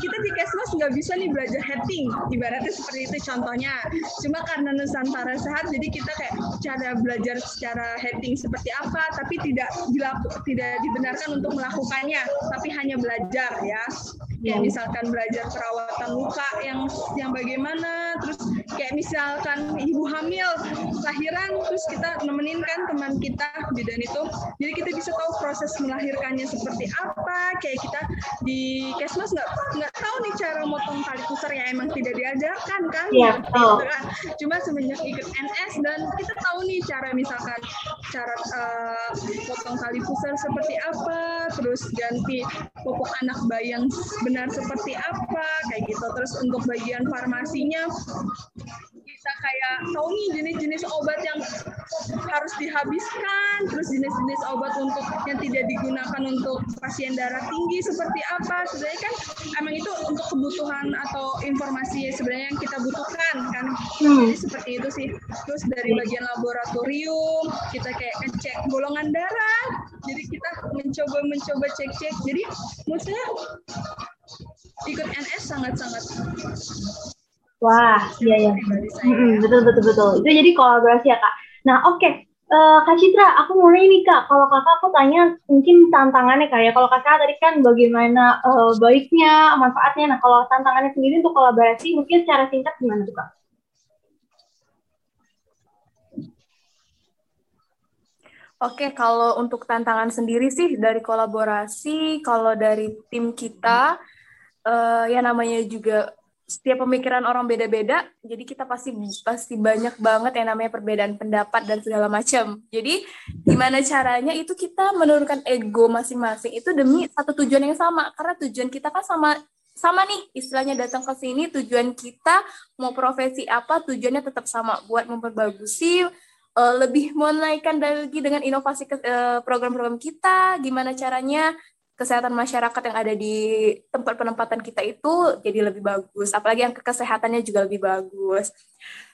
kita di Kesmas nggak bisa nih belajar heading ibaratnya seperti itu contohnya cuma karena Nusantara sehat jadi kita kayak cara belajar secara heading seperti apa tapi tidak dilaku, tidak dibenarkan untuk melakukannya tapi hanya belajar ya hmm. misalkan belajar perawatan luka yang yang bagaimana terus kayak misalkan ibu hamil lahiran terus kita nemenin kan teman kita bidan itu. Jadi kita bisa tahu proses melahirkannya seperti apa. Kayak kita di Kesmas nggak nggak tahu nih cara motong tali pusar ya emang tidak diajarkan kan? Ya, oh. kan cuma semenjak ikut NS dan kita tahu nih cara misalkan cara uh, potong tali pusar seperti apa terus ganti popok anak bayi yang benar seperti apa kayak gitu. Terus untuk bagian farmasinya bisa kayak nih jenis-jenis obat yang harus dihabiskan terus jenis-jenis obat untuk yang tidak digunakan untuk pasien darah tinggi seperti apa. Sebenarnya kan emang itu untuk kebutuhan atau informasi sebenarnya yang kita butuhkan kan? Hmm. jadi seperti itu sih. Terus dari bagian laboratorium kita kayak ngecek golongan darah. Jadi kita mencoba mencoba cek cek jadi maksudnya ikut NS sangat-sangat Wah, iya ya. Betul betul betul. Itu jadi kolaborasi ya kak. Nah oke, okay. uh, eh, kak Citra, aku nanya nih kak. Kalau kakak aku tanya mungkin tantangannya kayak kalau kakak tadi kan bagaimana uh, baiknya, manfaatnya. Nah kalau tantangannya sendiri untuk kolaborasi mungkin secara singkat gimana tuh kak? Oke, kalau untuk tantangan sendiri sih dari kolaborasi, kalau dari tim kita uh, ya namanya juga setiap pemikiran orang beda-beda, jadi kita pasti pasti banyak banget yang namanya perbedaan pendapat dan segala macam. Jadi gimana caranya itu kita menurunkan ego masing-masing itu demi satu tujuan yang sama. Karena tujuan kita kan sama sama nih. Istilahnya datang ke sini tujuan kita mau profesi apa tujuannya tetap sama. Buat memperbagusi uh, lebih menaikkan lagi dengan inovasi uh, program-program kita gimana caranya kesehatan masyarakat yang ada di tempat penempatan kita itu jadi lebih bagus. Apalagi yang kesehatannya juga lebih bagus.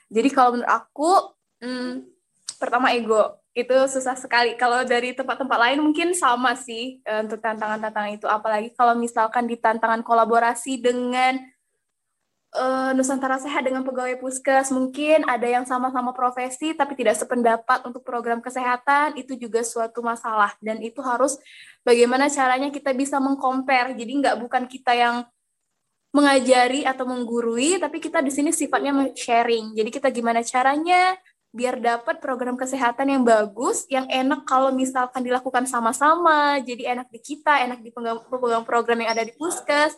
Jadi kalau menurut aku, hmm, pertama ego itu susah sekali. Kalau dari tempat-tempat lain mungkin sama sih uh, untuk tantangan-tantangan itu. Apalagi kalau misalkan di tantangan kolaborasi dengan uh, Nusantara Sehat dengan pegawai puskes. Mungkin ada yang sama-sama profesi tapi tidak sependapat untuk program kesehatan. Itu juga suatu masalah. Dan itu harus bagaimana caranya kita bisa mengcompare. Jadi nggak bukan kita yang mengajari atau menggurui tapi kita di sini sifatnya sharing jadi kita gimana caranya biar dapat program kesehatan yang bagus, yang enak kalau misalkan dilakukan sama-sama, jadi enak di kita, enak di pemegang program yang ada di puskes,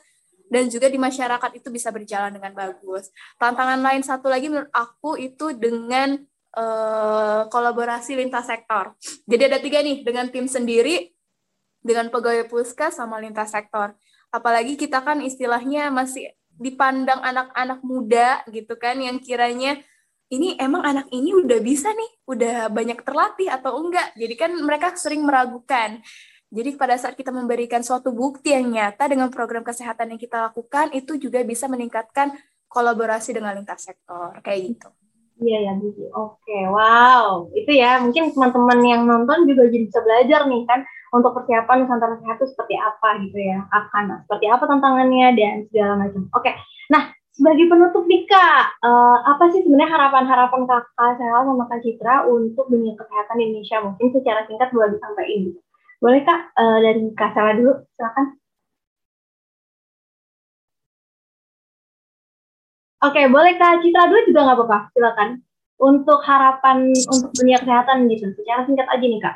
dan juga di masyarakat itu bisa berjalan dengan bagus. Tantangan lain satu lagi menurut aku itu dengan uh, kolaborasi lintas sektor. Jadi ada tiga nih, dengan tim sendiri, dengan pegawai puskes, sama lintas sektor. Apalagi kita kan istilahnya masih dipandang anak-anak muda gitu kan, yang kiranya ini emang anak ini udah bisa nih, udah banyak terlatih atau enggak. Jadi kan mereka sering meragukan. Jadi pada saat kita memberikan suatu bukti yang nyata dengan program kesehatan yang kita lakukan, itu juga bisa meningkatkan kolaborasi dengan lintas sektor, kayak gitu. Iya ya, Bibi. Oke, wow. Itu ya, mungkin teman-teman yang nonton juga jadi bisa belajar nih kan, untuk persiapan Nusantara Sehat itu seperti apa gitu ya, akan seperti apa tantangannya dan segala macam. Oke, nah sebagai penutup nih uh, apa sih sebenarnya harapan-harapan Kakak saya sama Kak Citra untuk dunia kesehatan Indonesia? Mungkin secara singkat boleh disampaikan. Boleh Kak, uh, dari Kak Sela dulu, silakan. Oke, boleh Kak Citra dulu juga nggak apa-apa, silakan. Untuk harapan untuk dunia kesehatan gitu, secara singkat aja nih Kak.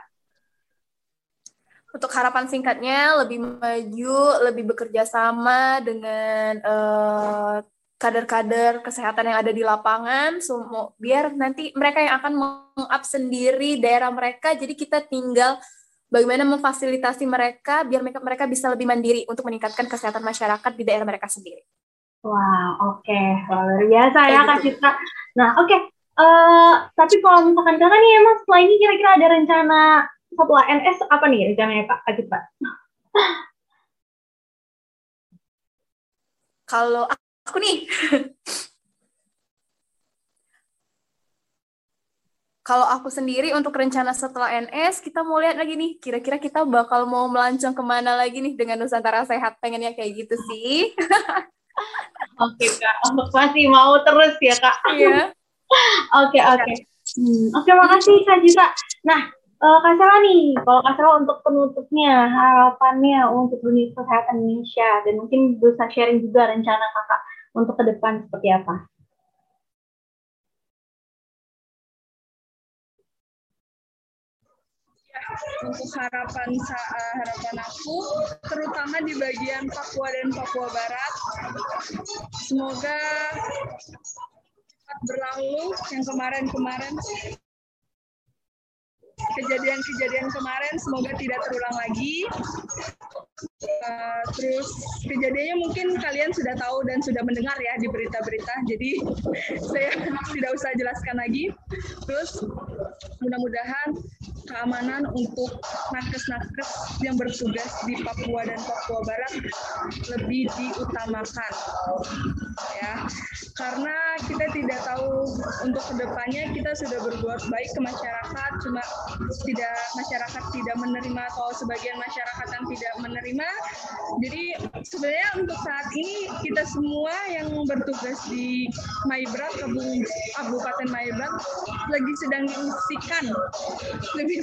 Untuk harapan singkatnya, lebih maju, lebih bekerja sama dengan uh, kader-kader kesehatan yang ada di lapangan, semua biar nanti mereka yang akan meng-up sendiri daerah mereka, jadi kita tinggal bagaimana memfasilitasi mereka biar mereka mereka bisa lebih mandiri untuk meningkatkan kesehatan masyarakat di daerah mereka sendiri. Wah, wow, oke, okay. luar biasa ya Kak Citra. Nah, oke, okay. uh, eh, tapi kalau misalkan kakak nih emang setelah ini kira-kira ada rencana satu ANS apa nih rencananya Kak, Kak Citra? Kalau aku nih, kalau aku sendiri untuk rencana setelah NS, kita mau lihat lagi nih, kira-kira kita bakal mau melancong ke mana lagi nih dengan Nusantara Sehat, pengennya kayak gitu sih. Oke Kak, masih mau terus ya Kak. Iya. Oke oke. Hmm, oke makasih Kak juga. Nah, uh, Kak Sela nih, kalau Kak Sela untuk penutupnya, harapannya untuk dunia kesehatan Indonesia, dan mungkin bisa sharing juga rencana Kakak untuk ke depan seperti apa? Untuk harapan uh, harapan aku terutama di bagian Papua dan Papua Barat semoga cepat berlalu. Yang kemarin-kemarin kejadian-kejadian kemarin semoga tidak terulang lagi. Uh, terus kejadiannya mungkin kalian sudah tahu dan sudah mendengar ya di berita-berita, jadi saya tidak usah jelaskan lagi. Terus mudah-mudahan keamanan untuk nakes-nakes yang bertugas di Papua dan Papua Barat lebih diutamakan ya karena kita tidak tahu untuk ke depannya kita sudah berbuat baik ke masyarakat cuma tidak masyarakat tidak menerima atau sebagian masyarakat yang tidak menerima. Jadi sebenarnya untuk saat ini kita semua yang bertugas di Maibrat, Kabupaten Maibrat lagi sedang diungsikan lebih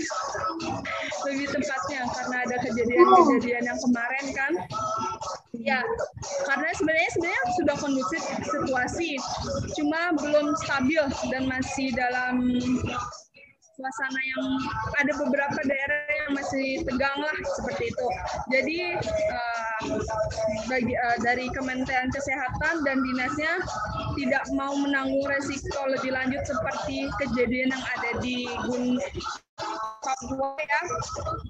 lebih tepatnya karena ada kejadian-kejadian yang kemarin kan. Ya, karena sebenarnya sebenarnya sudah kondusif situasi, cuma belum stabil dan masih dalam suasana yang ada beberapa daerah yang masih tegang lah seperti itu. Jadi uh, bagi uh, dari Kementerian Kesehatan dan dinasnya tidak mau menanggung resiko lebih lanjut seperti kejadian yang ada di Gun Papua ya.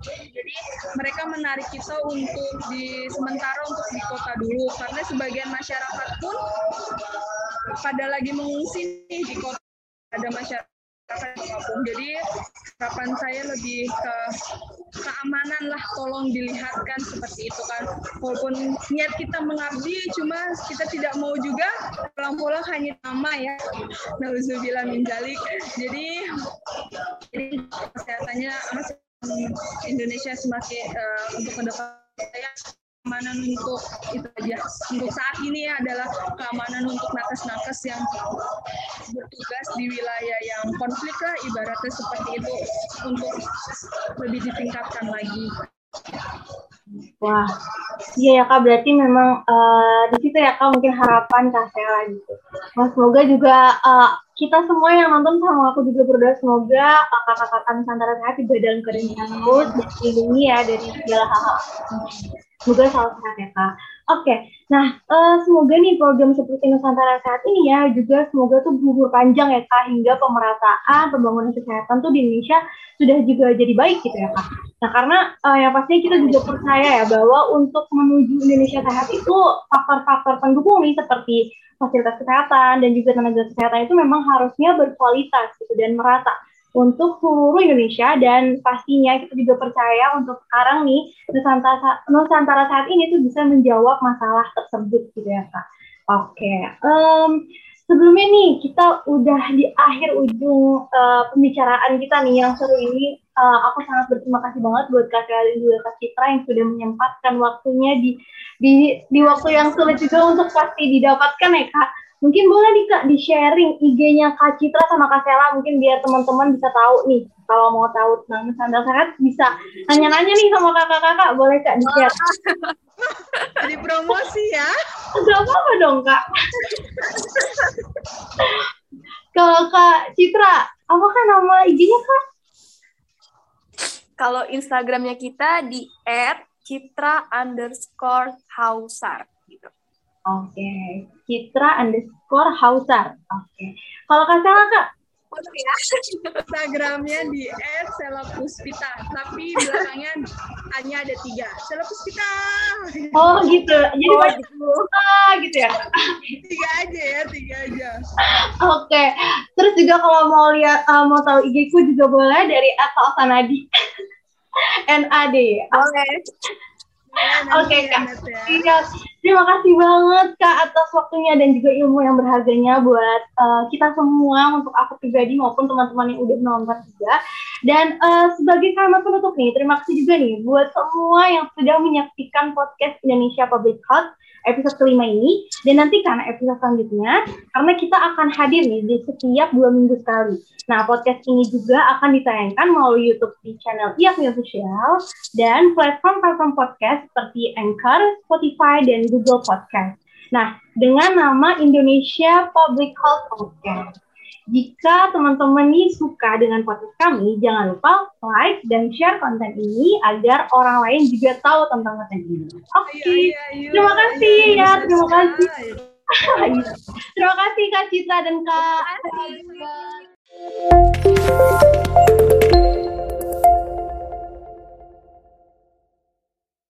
Jadi mereka menarik kita untuk di sementara untuk di kota dulu karena sebagian masyarakat pun pada lagi mengungsi di kota ada masyarakat jadi harapan saya lebih ke keamanan lah, tolong dilihatkan seperti itu kan. Walaupun niat kita mengabdi, cuma kita tidak mau juga pulang-pulang hanya nama ya. Nauzubillah min jalik. Jadi, jadi kesehatannya Indonesia semakin uh, untuk ke keamanan untuk itu aja untuk saat ini adalah keamanan untuk nakes-nakes yang bertugas di wilayah yang konflik lah ibaratnya seperti itu untuk lebih ditingkatkan lagi. Wah, iya ya kak berarti memang uh, di situ ya kak mungkin harapan kak Sela gitu. Nah, semoga juga uh, kita semua yang nonton sama aku juga berdoa semoga kakak-kakak Nusantara sehat juga dalam keadaan terus dan dilindungi ya dari segala hal-hal. Semoga selalu sehat ya kak. Oke, nah uh, semoga nih program seperti Nusantara saat ini ya juga semoga tuh berumur panjang ya kak hingga pemerataan pembangunan kesehatan tuh di Indonesia sudah juga jadi baik gitu ya kak. Nah karena uh, yang pastinya kita juga percaya ya bahwa untuk menuju Indonesia sehat itu faktor-faktor pendukung nih seperti fasilitas kesehatan dan juga tenaga kesehatan itu memang harusnya berkualitas gitu dan merata untuk seluruh Indonesia dan pastinya kita juga percaya untuk sekarang nih Nusantara Nusantara saat ini tuh bisa menjawab masalah tersebut gitu ya kak. Oke, okay. um, sebelumnya nih kita udah di akhir ujung uh, pembicaraan kita nih yang seru ini. Uh, aku sangat berterima kasih banget buat Kak dan juga Kak Citra yang sudah menyempatkan waktunya di di di waktu yang sulit juga untuk pasti didapatkan ya Kak Mungkin boleh nih Kak di-sharing IG-nya Kak Citra sama Kak Sela mungkin biar teman-teman bisa tahu nih kalau mau tahu tentang sandal sehat bisa nanya-nanya nih sama kakak-kakak boleh Kak di-share. Jadi promosi ya. Gak apa-apa dong Kak. kalau Kak Citra, apakah nama IG-nya Kak? Kalau Instagramnya kita di @citra underscore hausar gitu. Oke, okay. Citra underscore Hausar. Oke. Okay. Kalau Kak Sela, Kak? ya. Instagramnya di @selapuspita, tapi belakangnya hanya ada tiga. Selapuspita. Oh gitu. Jadi oh, gitu. Ah, gitu ya. tiga aja ya, tiga aja. Oke. Okay. Terus juga kalau mau lihat uh, mau tahu IG ku juga boleh dari @salsanadi. NAD. Oke. Okay. Oke okay, kak. Ya. Iya. Terima kasih banget kak atas waktunya dan juga ilmu yang berharganya buat uh, kita semua untuk aku pribadi maupun teman-teman yang udah nonton juga. Dan uh, sebagai kalimat penutup nih, terima kasih juga nih buat semua yang sudah menyaksikan podcast Indonesia Public Health episode kelima ini dan nanti karena episode selanjutnya karena kita akan hadir nih di setiap dua minggu sekali. Nah podcast ini juga akan ditayangkan melalui YouTube di channel IAKMI Official dan platform-platform podcast seperti Anchor, Spotify, dan Google Podcast. Nah dengan nama Indonesia Public Health Podcast. Jika teman-teman nih suka dengan podcast kami, jangan lupa like dan share konten ini agar orang lain juga tahu tentang konten ini. Oke, okay. terima kasih ayo, ya, terima kasih. terima kasih Kak Citra dan Kak.